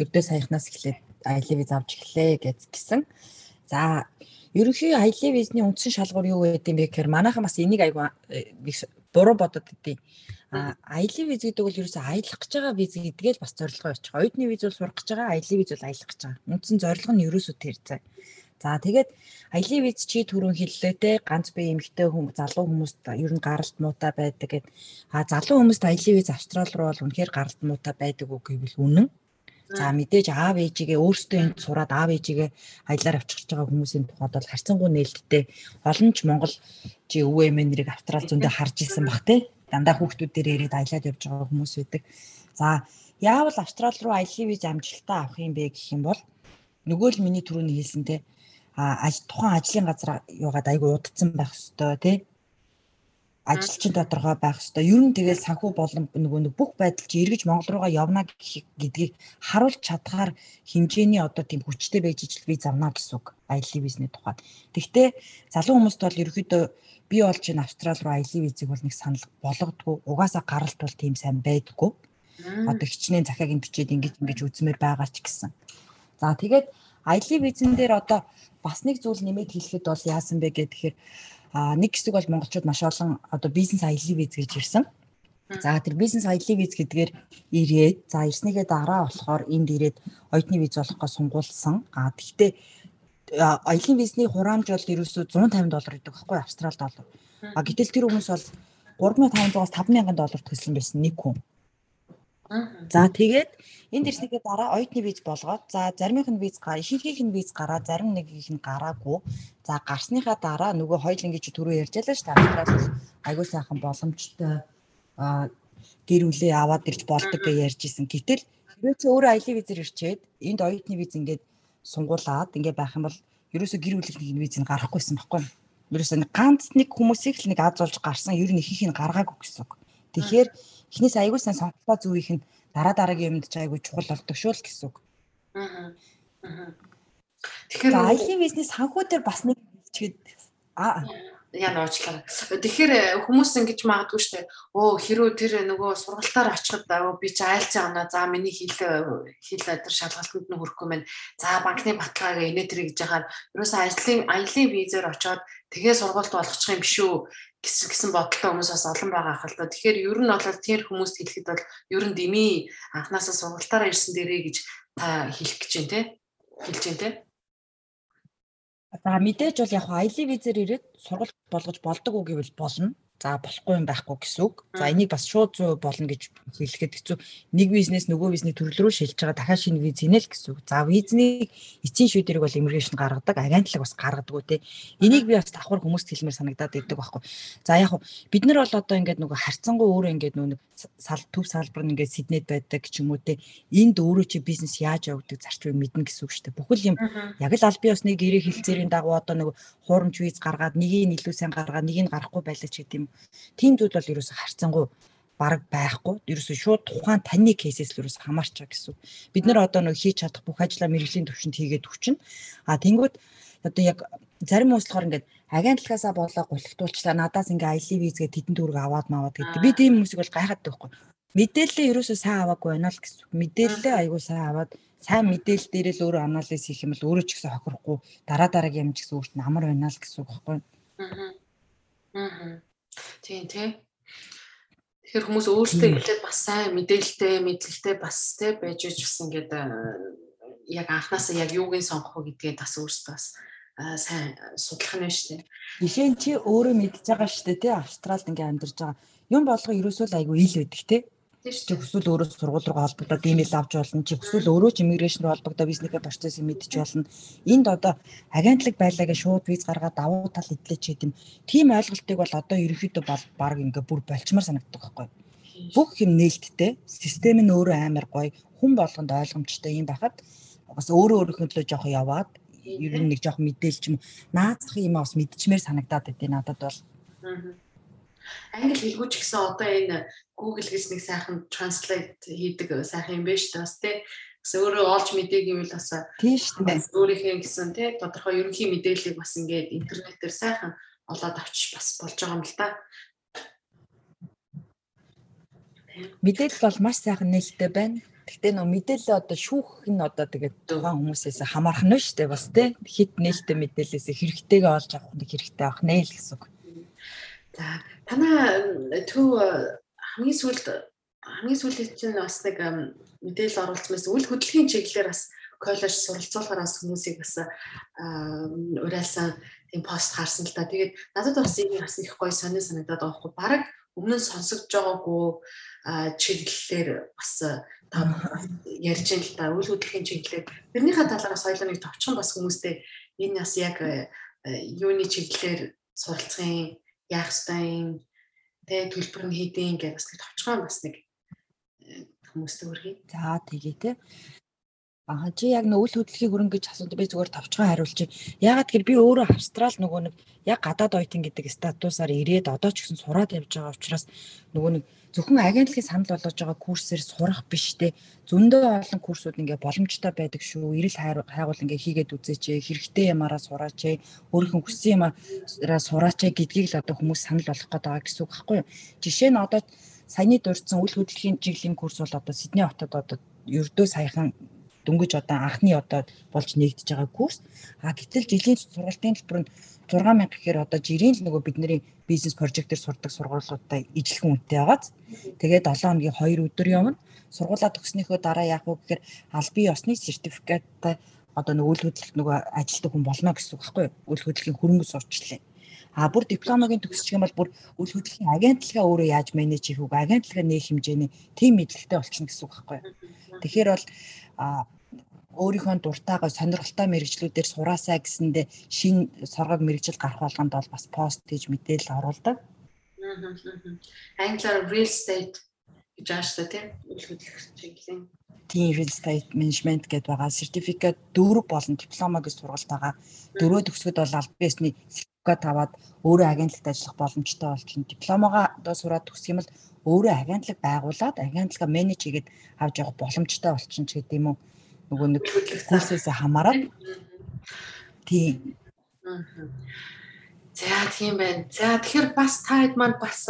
Speaker 2: Ердөө саяхнаас эхлээд аялын виз авч эхлэе гэж гисэн. За ерөнхий аялын визний үндсэн шалгуур юу гэдэг юм бэ гэхээр манайхан бас энийг айгу буруу бодод идэв. А аялын виз гэдэг бол ерөөсөө аялах гэж байгаа виз гэдгээ л бас зорилгоо очих. Оюутны виз бол сурах гэж байгаа, аялын виз бол аялах гэж байгаа. Үндсэн зорилго нь ерөөсөө тэр зай. За тэгээд аялын виз чи түрүүн хэллээ те ганц бие эмэгтэй хүм залуу хүмүүст ер нь гаралт муутай байдаг гэд. А залуу хүмүүст аялын виз Австрали руу бол үнэхээр гаралт муутай байдаг уу гэвэл үнэн. За мэдээж аав ээжигээ өөртөө энд сураад аав ээжигээ аялаар авчирч байгаа хүмүүсийн тухайд бол харьцангуй нээлттэй олон ч Монгол чи өвөө эмээ нэрийг австрал зөндөө харж исэн баг те дандаа хүүхдүүд дээр ирээд аялаад явж байгаа хүмүүс байдаг. За яавал австрал руу аялын виз амжилттай авах юм бэ гэх юм бол нөгөө л миний түрүүний хэлсэнтэй тухайн ажлын газар юугаад айгу удацсан байх хэвээр тий ажилчин тодорхой байх хэвээр. Ер нь тэгэл санхүү болон нөгөө нэг бүх байдал чи эргэж Монгол руугаа явна гэдгийг харуулж чадхаар хэмжээний одоо тийм хүчтэй байж ижил виз авна гэсэн үг. Аялын визний тухайд. Тэгвэл залуу хүмүүст бол ерөөдөө би олж ин Австрали руу аялын визийг бол нэг санал болгодгүй. Угаасаа гаралт бол тийм сайн байдаггүй. Одоо хичнээн захиагийн бичээд ингэж ингэж үзмээр байгаа ч гэсэн. За тэгээд аялын визэн дээр одоо бас нэг зүйл нэмээд хэлэхэд бол яасан бэ гэхээр нэг хэсэг бол монголчууд маш олон одоо бизнес аялын виз гэж ирсэн. За тэр бизнес аялын виз гэдгээр ирээд за ирснийгээ дараа болохоор энд ирээд оюутны виз болохгүй сунгуулсан. А тэгтээ аялын визний хураамж бол ерөөсөө 150 доллар гэдэг байхгүй австрал доллар. А гэтэл тэр хүмүүс бол 3500-аас 5000 доллар төлсөн байсан нэг хүн. За тэгээд энд ирснийхээ дараа оюутны виз болгоод за заримынх нь виз гаа, ихэнхийнх нь виз гараа, зарим нэгийнх нь гараагүй. За гарсныхаа дараа нөгөө хоёул ингэж түрүү ярьжалаа ш та бол айгуу сайхан боломжтой гэр бүлээ аваад ирж болдог гэж ярьж исэн. Гэтэл хэрвээ чи өөрөө аялын визээр ирчээд энд оюутны виз ингээд сунгуулад ингээд байх юм бол ерөөсө гэр бүлийнх нэг визийг гаргахгүйсэн баггүй. Ерөөсө ганц нэг хүмүүсийг л нэг аз олж гарсан ер нь ихийг нь гаргаагүй гэсэн. Тэгэхээр эхнээс аягүй сайн сонголтоо зүгийнх нь дараа дараагийн юмд ч аягүй чухал болдог шүү л гэсэн үг. Аа. Тэгэхээр аялын бизнес санхүү дээр бас нэг чигэд аа
Speaker 1: яа нуучлаа. Тэгэхээр э, хүмүүс ингэж магадгүй штэ. Оо хэрүү тэр нөгөө сургалтаар очиход би ч айлцсан оноо за миний хил хил тэр шалгалтанд нь хүрэхгүй мэн. За банкны баталгааг инээ тэр гэж яхаар ерөөсөө ажлын аялын визээр очоод тэгээ сургалт болгочих юм биш үү гэсэн гэсэн бодолтой хүмүүс бас олон байгаа ах л да. Тэгэхээр ер нь бол тэр хүмүүст хэлэхэд бол ер нь дими анханасаа сургалтаараа ирсэн дээрээ гэж та хэлэх гэж байна те. Хэлж байна те.
Speaker 2: За мэдээж бол яг аялын визээр ирээд сургалт болгож болдог уу гэвэл болно за болохгүй юм байхгүй гэсэн үг. За энийг бас шууд 100% болно гэж хэлэхэд хэцүү. Нэг бизнес нөгөө бизнесний төрөл рүү шилжиж байгаа дахиад шинэ виз инэл гэсэн үг. За визний эцсийн шийдвэрийг бол иммиграшн гаргадаг, агентлаг бас гаргадаг үү те. Энийг би бас давхар хүмүүст хэлмээр санагдаад ирдэг байхгүй. За яг бид нар бол одоо ингээд нөгөө харьцангуй өөрөө ингээд нөгөө сал төв салбар нь ингээд Сиднейд байдаг ч юм уу те. Энд өөрөө чи бизнес яаж явагддаг зарчмыг мэднэ гэсэн үг шүү дээ. Бүхэл юм яг л аль бие усны гэрээ хилцээрийн дагуу одоо нөгөө хуурамч виз гаргаад нэгийг нь илүү сайн гаргаад нэгийг гарахгүй байлаа ч гэдэм тийм зүйл бол ерөөсө харьцангуй бараг байхгүй. Ерөөсөө шууд тухайн таны кейсээс л ерөөсө хамаарч байгаа гэсэн. Бид нэр одоо нэг хийж чадах бүх ажлаа мэрэгжлийн төвшөнд хийгээд өчнө. А тэнгууд одоо яг зарим ууслахаар ингээд агентлагаасаа болоо гулхтуулчлаа надаас ингээ аялын визгээ тэдэн төгрөг аваад маваад гэдэг. Би тийм хүмүүсийг бол гайхаад байхгүй. Мэдээлэлээ ерөөсөө сайн аваагүй байна л гэсэн. Мэдээлэлээ айгүй сайн аваад сайн мэдээлэл дээрээ л өөрөө анализ хийх юм бол өөрөө ч гэсэн хохирохгүй дараа дараагийн юм ч гэсэн өөрт нь амар байна л гэсэн үг байхгүй. Аа.
Speaker 1: Аа. Тийм тий. Тэгэхээр хүмүүс өөрсдөө эхлээд бас сайн мэдээлэлтэй, мэдлэгтэй бас тий байж иж бас ингээд яг анханасаа яг юуг нь сонгох вэ гэдгээ бас өөрсдөө бас э, сайн судлах нь шүү дээ.
Speaker 2: Жишээ нь чи өөрөө мэдж байгаа шүү дээ тий Австралид ингээд амьдарч байгаа. Юм болго ерөөсөө л айгүй ил байдаг тий чи хүсвэл өөрөө сургууль руу холбогдоод имэйл авч болно. Чи хүсвэл өөрөө ч иммиграшн руу холбогдоод бизнесийн процессыг мэдчих болно. Энд одоо агентлаг байлаа гэж шууд виз гаргаад давуу тал эдлэж гэдэг юм тийм ойлголтыг бол одоо ерөнхийдөө бол баг ингээ бүр болчмаар санагддаг байхгүй бүх юм нээлттэй. Систем нь өөрөө амар гоё. Хүн болгонд ойлгомжтой юм байхад бас өөрөө өөрийнхөө төлөө жоох яваад ер нь нэг жоох мэдээлч юм наазах юм бас мэдчмээр санагдаад байдیں۔ надад бол. Аа
Speaker 1: англи хэлгүй ч гэсэн одоо энэ Google гэж нэг сайхан translate хийдэг сайхан юм байна шүү дээ бас тий. Бас өөрөө олж мэдээг юм бол бас
Speaker 2: тийм шүү дээ.
Speaker 1: Өөрийнхөө гэсэн тий тодорхой ерөнхий мэдээллийг бас ингээд интернетээр сайхан олоод авчиж бас болж байгаа юм л да.
Speaker 2: Мэдээлэл бол маш сайхан нээлттэй байна. Гэхдээ нөө мэдээлэл одоо шүүх нь одоо тэгээд тухайн хүмүүсээс хамаарх нь шүү дээ бас тий. Хит нээлттэй мэдээлэлээс хэрэгтэйгээ олж авах нэг хэрэгтэй авах нэ л гэсэн үг.
Speaker 1: За танаа төв хамгийн сүүлд хамгийн сүүлийн чинь бас нэг мэдээлэл оруулсан үйл хөдлөлийн чиглэлээр бас коллеж суралцуулахаас хүмүүсийг бас уриалсан тийм пост харсан л да. Тэгээд надад бас энэ бас их гоё сонир санагдаад байгаа хгүй. Бараг өмнө нь сонсогдож байгаагүй чиглэлээр бас та <laughs> ярьж ин л да үйл хөдлөлийн чиглэлээр тэрнийхээ талаараас соёлоо нэг товчхон бас хүмүүстэй энэ бас яг юуны чиглэлээр суралцахын яах ёстой тэ төлбөр нь хийдин гэж бас нэг товчхон бас нэг хүмүүстэй хүргэе.
Speaker 2: За тэгье те. Аа чи яг нөө үл хөдлөлийн хөрөнгө гэж асууад би зүгээр товчхон хариулчих. Ягаад гэхээр би өөрөө Австрал нөгөө нэг яг гадаад оюутан гэдэг статусаар ирээд одоо ч гэсэн сураад явж байгаа учраас нөгөө нэг зөвхөн агентлагийн санал болгож байгаа курсээр сурах биш те зөндөө олон курсууд ингээ боломжтой байдаг шүү. Ирэл хайгуул ингээ хийгээд үзээч, хэрэгтэй юмараа сураач, өөрийнхөө хүссэн юмараа сураач гэдгийг л одоо хүмүүс санал болгох гээд байгаа гэсэн үг байхгүй юу? Жишээ нь одоо саяны дурдсан үйл хөдлөлийн чиглэлийн курс бол одоо Сидней хотод одоо ердөө саяхан дөнгөж одоо анхны одоо болж нэгдэж байгаа курс. А гэтэл жилийн сургалтын төлбөр нь 6000 гэхээр одоо жирийн л нөгөө бидний бизнес прожектээр сурдаг сургуулиудаа ижилхэн үнэтэй байгааз. Тэгээд 7 хоногийн 2 өдөр явна. Сургуулаа төгснөөхөө дараа яах вэ гэхээр аль бие осны сертификаттай одоо нөгөө үйл хөдлөлт нөгөө ажилтдаг хүн болно гэсэн үг байхгүй юу? Үйл хөдлөлийн хөрөнгө сурчлаа. А бүр дипломогийн төгсчих юм бол бүр үйл хөдлөлийн агентлагаа өөрөө яаж менеж хийх үг, агентлагаа нэг хэмжээний тим мэдлэгтэй болчихно гэсэн үг байхгүй юу? Тэгэхээр бол өөрийнхөө дуртайгаа сонирхолтой мэрэгжлүүдээр сураасаа гэсэндээ шин соргог мэрэгжил гарах болгонд бол бас пост гэж мэдээлэл оруулдаг.
Speaker 1: Англиар real estate гэж ааштай тийм үйл хөдлөх чиглэлийн
Speaker 2: тийм real estate management гэдээ байгаа сертификат дөрв болон дипломогийн сургалт байгаа. Дөрөв төгсгöd бол аль биесний сертификат аваад өөрөө агентлагт ажиллах боломжтой болчихно. Дипломогоо одоо сураад төгсөх юм бол өөрөө агентлаг байгуулад агентлагаа менеж хийгээд авч явах боломжтой болчихно ч гэдэм үү нөгөө нэг курсээс хамаарат тийм
Speaker 1: За тийм байна. За тэгэхээр бас та хэд манд бас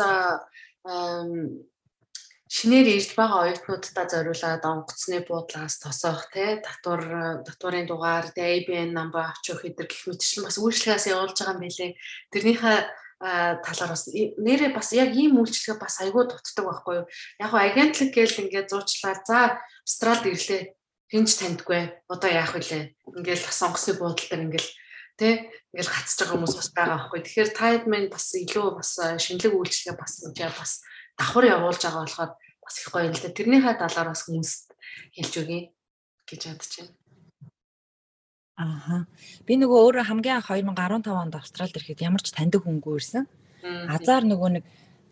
Speaker 1: шинээр ирж байгаа оюутнуудаа зориулаад онгоцны буудлаас тосоох те татвар татварын дугаар те ABN намба авч явах хэдэр гэх мэтчлэн бас үйлчлэгээс явуулж байгаа юм билээ. Тэрнийхээ талаар бас нэрээ бас яг ийм үйлчлэгээ бас айгүй дутдаг байхгүй юу. Яг агентлаг гээл ингээд зуучлаар за Австралид ирлээ хинч таньдгүй одоо яах вүлээ ингээл бас онгоцны буудал дээр ингээл тэ ингээл гацж байгаа хүмүүс бас байгаа байхгүй. Тэгэхээр тайд мэн бас илүү бас шинэлэг үйлчлэгээ бас яг бас давхар явуулж байгаа болохоор бас их гоё л да. Тэрнийхээ талаар бас хүмүүст хэлж өгье гэж бодож байна.
Speaker 2: Ааха. Би нөгөө өөрөө хамгийн анх 2015 онд Австралид ирэхэд ямар ч таньдаг хүнгүй ирсэн. Азар нөгөө нэг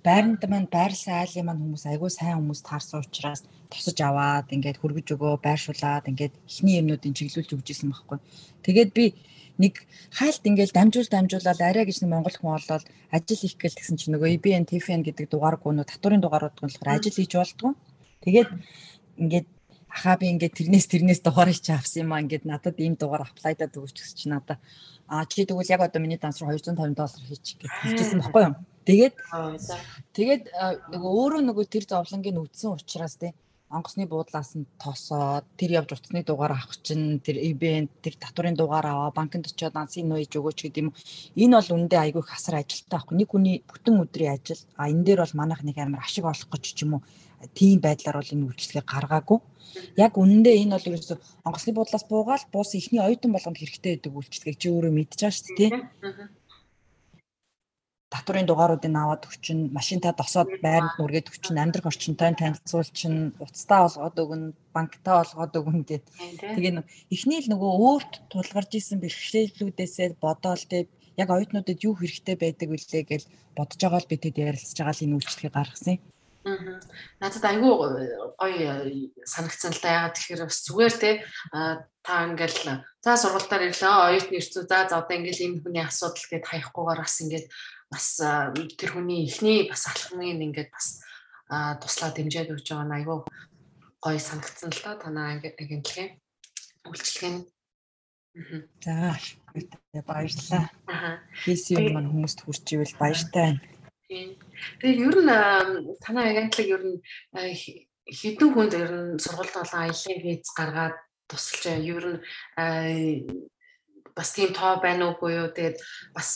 Speaker 2: байранд маань байрлсан айлын маань хүмүүс айгүй сайн хүмүүс таарсан учраас тосож аваад ингээд хөргөж өгөө байршуулад ингээд ихний юмнуудыг чиглүүлж өгч исэн байхгүй. Тэгээд би нэг хайлт ингээл дамжуул дамжуулаад арай гэж монгол хүн олоод ажил хийх гээл тэгсэн чинь нөгөө IBN TFN гэдэг дугааргүй нөө татварын дугаарууд болохоор ажил хийж болдгоо. Тэгээд ингээд ахаа би ингээд тэрнээс тэрнээс дугаарыг чи авсан юм аа ингээд надад ийм дугаар аплайдаад өгч гэсэн чи надаа аа чи тэгвэл яг одоо миний данс руу 250 доллар хийчих гэж хэлчихсэн байхгүй юу Тэгээд тэгээд нөгөө өөрөө нөгөө тэр зовлонгийг үтсэн учраас те онгоцны буудлаас нь тосоод тэр явж утасны дугаар авах чинь тэр ивент тэр татварын дугаар аваа банкнд очиод ансын нөөж өгөөч гэдэг юм. Энэ бол үндэ айгүй их асар ажилттай байхгүй. Нэг хүний бүтэн өдрийн ажил. А энэ дээр бол манайх нэг амар ашиг олох гэж ч юм уу тийм байдлаар бол энэ үйлчлэгээ гаргаагүй. Яг үнэндээ энэ бол ерөөсө онгоцны буудлаас буугаал буус ихний оюутан болгонд хэрэгтэй гэдэг үйлчлэгийг чи өөрөө мэдчихэж шүү дээ татварын дугааруудыг аваад өгчин, машинтаа досоод байранд нүргээд өгчин, амьдрах орчинтой танилцуулчин, уцтаа олгоод өгнө, банктаа олгоод өгнө гэд. Тэгээ эхний л нөгөө өөрт тулгарч исэн бэрхшээлүүдээсээ бодоол тэг яг оюутнуудад юу хэрэгтэй байдаг вүлээ гэж бодож байгаа л би тэд ярилцж байгаа л энэ үйлчлэгийг гаргасан юм.
Speaker 1: Аа. Надад айгүй гоё санагдсан л да. Ягаад тэгэхээр бас зүгээр те та ингээл за сургалтаар ирлээ оюутны ирцүү за за одоо ингээл энэ хүний асуудал гэд хаяггүйгээр бас ингээд бас тэр хүний эхний бас алхмыг ингээд бас туслаа дэмжиж өгч байгаа нь айгүй гоё санагдсан л да танаа агентлагийн үйлчлэгээ нь
Speaker 2: За баярлалаа. Хийсэн юм маань хүмүүст хүрч ивэл баяртай байна.
Speaker 1: Тэгээ ер нь танай агентлаг ер нь хэдэн хүнд ер нь сургалт болон аяллаа хийж гаргаад тусалж байна. Ер нь бас тийм тоо байна уугүй юу. Тэгээд бас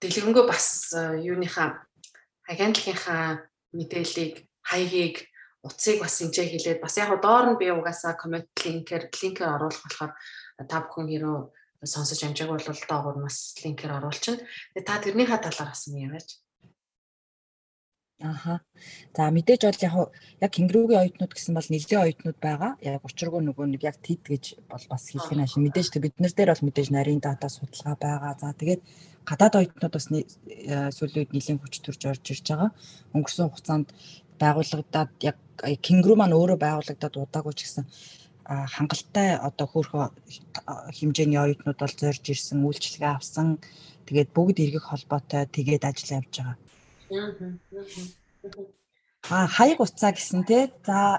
Speaker 1: дэлгэрэнгүй бас юуныхаа агентлагийнхаа мэдээллийг хаягийг утсыг бас инжээ хэлээд бас яг доор нь би угаасаа коммент линкээр линкээр оруулах болохоор та бүхэн хэрөө сонсож амжааг бол доогуур бас линкээр оруулчихна. Тэгээ та тэрнийхээ талаар бас юм яриач.
Speaker 2: Аха. За мэдээж бол яг кенгуругийн оюутнууд гэсэн бол нэлээд оюутнууд байгаа. Яг учиргүй нөгөө нэг яг тэд гэж бол бас хэлэх нь ашиг. Мэдээж тэг бид нар дээр бол мэдээж нарийн дата судалгаа байгаа. За тэгээд гадаад оюутнууд бас сүүлийн үед нэлийн хүч төрж орж ирж байгаа. Өнгөрсөн хугацаанд байгуулагдаад яг кенгуру маань өөрөө байгуулагдаад удаагүй ч гэсэн хангалттай одоо хөөрхөн хэмжээний оюутнууд бол зорж ирсэн, үйлчлэгээ авсан. Тэгээд бүгд эргэх холбоотой тэгээд ажил явж байгаа. Аа хаяг уцаа гэсэн те. За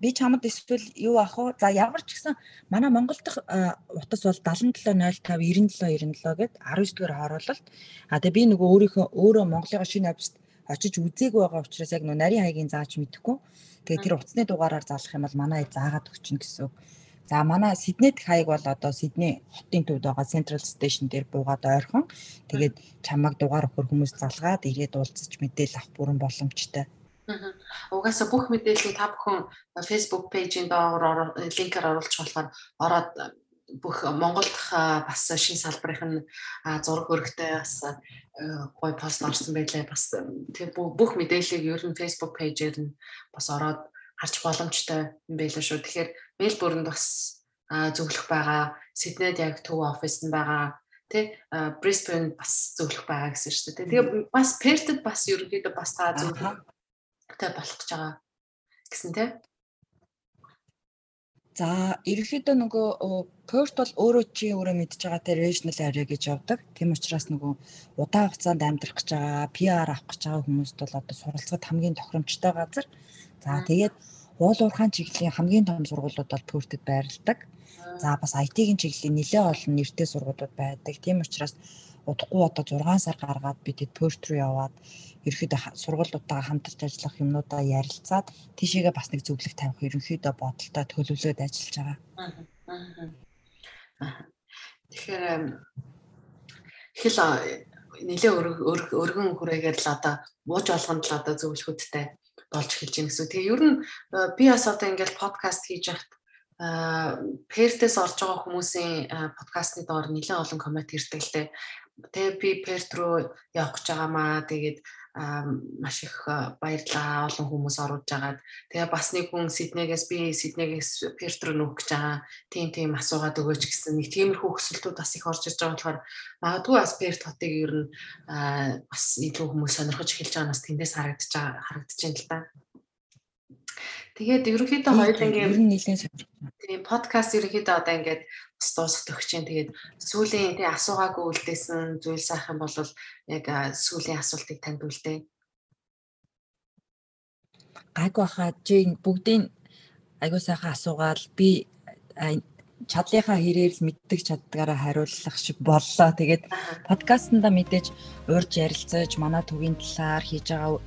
Speaker 2: би чамд эсвэл юу ах вэ? За ямар ч гэсэн манай Монгол дахь утас бол 7705 97 97 гээд 19 дугаар хороололт. А тэгээ би нөгөө өөрийнхөө өөрөө Монголын шинэ оффист очиж үзээгүй байгаа учраас яг нөө нарийн хаягийн зааж мэдэхгүй. Тэгээ тэр утасны дугаараар заалах юм бол манай заагаад өгчин гэсэн үг. За манай Сиднейт хаяг бол одоо Сидней хотын төвд байгаа Central Station дээр буугаад ойрхон. Тэгээд чамайг дугаар өгөхөр хүмүүс залгаад ирээд уулзаж мэдээлэл авах бүрэн боломжтой.
Speaker 1: Угаасаа бүх мэдээллийг та бүхэн Facebook пэйжийн доогоор линкээр оруулж болохоор ороод бүх Монголд бас шин салбарын зураг хөргөтэй бас гой пост орсон байлаа бас тэг бүх мэдээллийг ер нь Facebook пэйжээр нь бас ороод харж боломжтой юм байлаа шүү. Тэгэхээр Мельбурнд бас зөвлөх байгаа, Сиднейд яг төв офис нь байгаа, тий Brisbane бас зөвлөх байгаа гэсэн шүү дээ. Тэгээ бас Perth-д бас ерөнхийдөө бас та зөвлөхтэй болох гэж байгаа гэсэн тий.
Speaker 2: За ерөнхийдөө нөгөө Perth бол өөрөө чи өөрөө мэдж байгаа те regional area гэж явдаг. Тийм учраас нөгөө удаан хугацаанд амьдрах гэж байгаа, PR авах гэж байгаа хүмүүст бол одоо суралцахад хамгийн тохиромжтой газар. За тэгээд уул уурхайн чиглэлийн хамгийн том сургуулиуд бол Perth-д байрладаг. За бас IT-ийн чиглэлийн нэлээд олон нэртэй сургуулиуд байдаг. Тийм учраас удахгүй одоо 6 сар гаргаад бид Perth руу яваад ерөөхдөө сургуулиудаа хамтарч ажиллах юмнуудаа ярилцаад тийшээгээ бас нэг зөвлөх тавих ерөнхийдөө бодолтой төлөвлөөд ажиллаж байгаа.
Speaker 1: Тэгэхээр хэл нэлээ өргөн хүрээгээр л одоо ууж болгонд л одоо зөвлөхөдтэй болж эхэлж байна гэсэн. Тэгээ ер нь би бас одоо ингээл подкаст хийж яхад Пертес орж байгаа хүмүүсийн подкастны доор нэлээд олон коммент ирдэг л дээ. Тэгээ би Перт руу явах гэж байгаамаа. Тэгээд маш их баярлаа олон хүмүүс оруулж агаад тэгээ бас нэг хүн Сиднейгээс би Сиднейгээс Перт нүүх гэж байгаа тийм тийм асуугаад өгөөч гэсэн нэг тиймэрхүү өсөлтүүд бас их орж иж байгаа болохоор магадгүй бас Перт хотыг ер нь бас илүү хүмүүс сонирхож эхэлж байгаа нас тэндээс харагдаж байгаа харагдаж байна л да. Тэгээд ерөнхийдөө хоёулангийн ер нь нэлийн сонирхож байна. Тийм подкаст ерөнхийдөө одоо ингээд бас дуусах төгч чинь тэгээд сүүлийн тий асуугаагүй үлдээсэн зүйл сайхан бол яг сүүлийн асуултыг танд үлдээ.
Speaker 2: Гайгүй хаа чи бүгдийн айгуу сайхан асуугаал би чадлынхаа хэрээр л мэддэг чаддгаараа хариулах шиг боллоо. Тэгээд подкастнда мэдээж урьж ярилцаж манай төвийн талаар хийж байгаа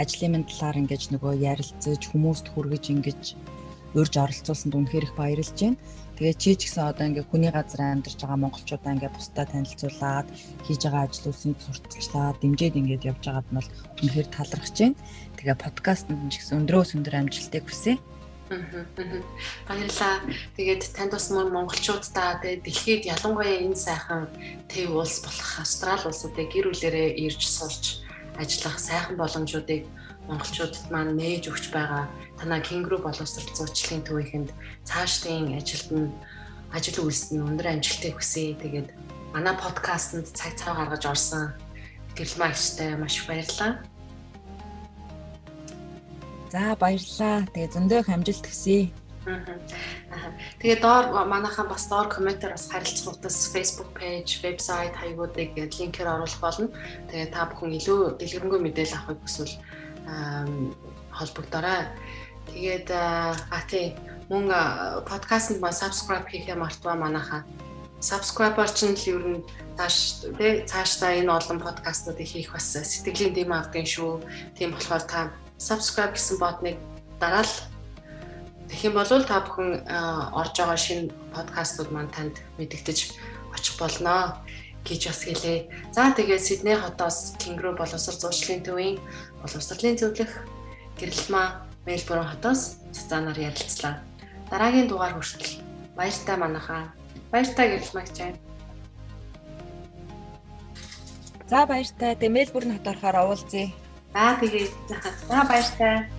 Speaker 2: ажлын минь талаар ингэж нөгөө ярилцаж хүмүүст хүргэж ингэж урьж оролцуулсанд үнэхээр их баярлж байна. Тэгээ чи ч гэсэн одоо ингээ хүний газар амьдарч байгаа монголчуудаа ингээ бусдаа танилцуулаад хийж байгаа ажлуудыг сурталчлаад дэмжиж ингээд явж байгаад нь бол үнэхээр талархаж байна. Тэгээ подкастт нь ч гэсэн өндрөөс өндөр амжилтыг хүсье.
Speaker 1: Баярлалаа. Тэгээд танд бас мөн монголчуудаа тэгээд дэлхийд ялангуяа энэ сайхан төв улс болох Австрали улсуудыг гэр бүлэрээ ирж сурч ажиллах сайхан боломжуудыг монголчуудад маань нээж өгч байгаа танаа кенгуру боловсрол зуучлалын төвийнхэнд цаашдын ажилд нь ажил үйлсэд нь өндөр амжилтыг хүсье. Тэгээд манай подкастэнд цаг цав гаргаж орсон гэрэл магчтай маш их баярлалаа.
Speaker 2: За баярлалаа. Тэгээ зөндөө их амжилт хүсье.
Speaker 1: Тэгээ доор манайхан бас доор комментээр бас харилцах утас Facebook page, вебсайт хаягуудыг линкээр оруулах болно. Тэгээ та бүхэн илүү дэлгэрэнгүй мэдээлэл авахыг хүсвэл холбогдорой. Тэгээд а тий Мөн подкастт маань subscribe хийхээ мартваа манайхаа. Subscriber ч нь ер нь тааш тий цаашдаа энэ олон подкастуудыг хийх бас сэтгэлийн дэм авдаг шүү. Тийм болохоор та subscribe гэсэн ботныг дараал Тэгэх юм бол та бүхэн орж байгаа шинэ подкастууд маань танд мэдэгдэж очих болно гэж бас хэлээ. За тэгээд Сидней хотоос Кингру боловсрол зуучлалын төвийн боловсролын зөвлөх гэрэлмаа Мельбурн хотоос цацаанаар ярилцлаа. Дараагийн дугаар хүртэл баяртай манайхаа. Баяртай гэрэлмаагч байна.
Speaker 2: За баяртай. Тэгээ Мельбурн хот орохоор уулзъя.
Speaker 1: За тэгээд за баяртай.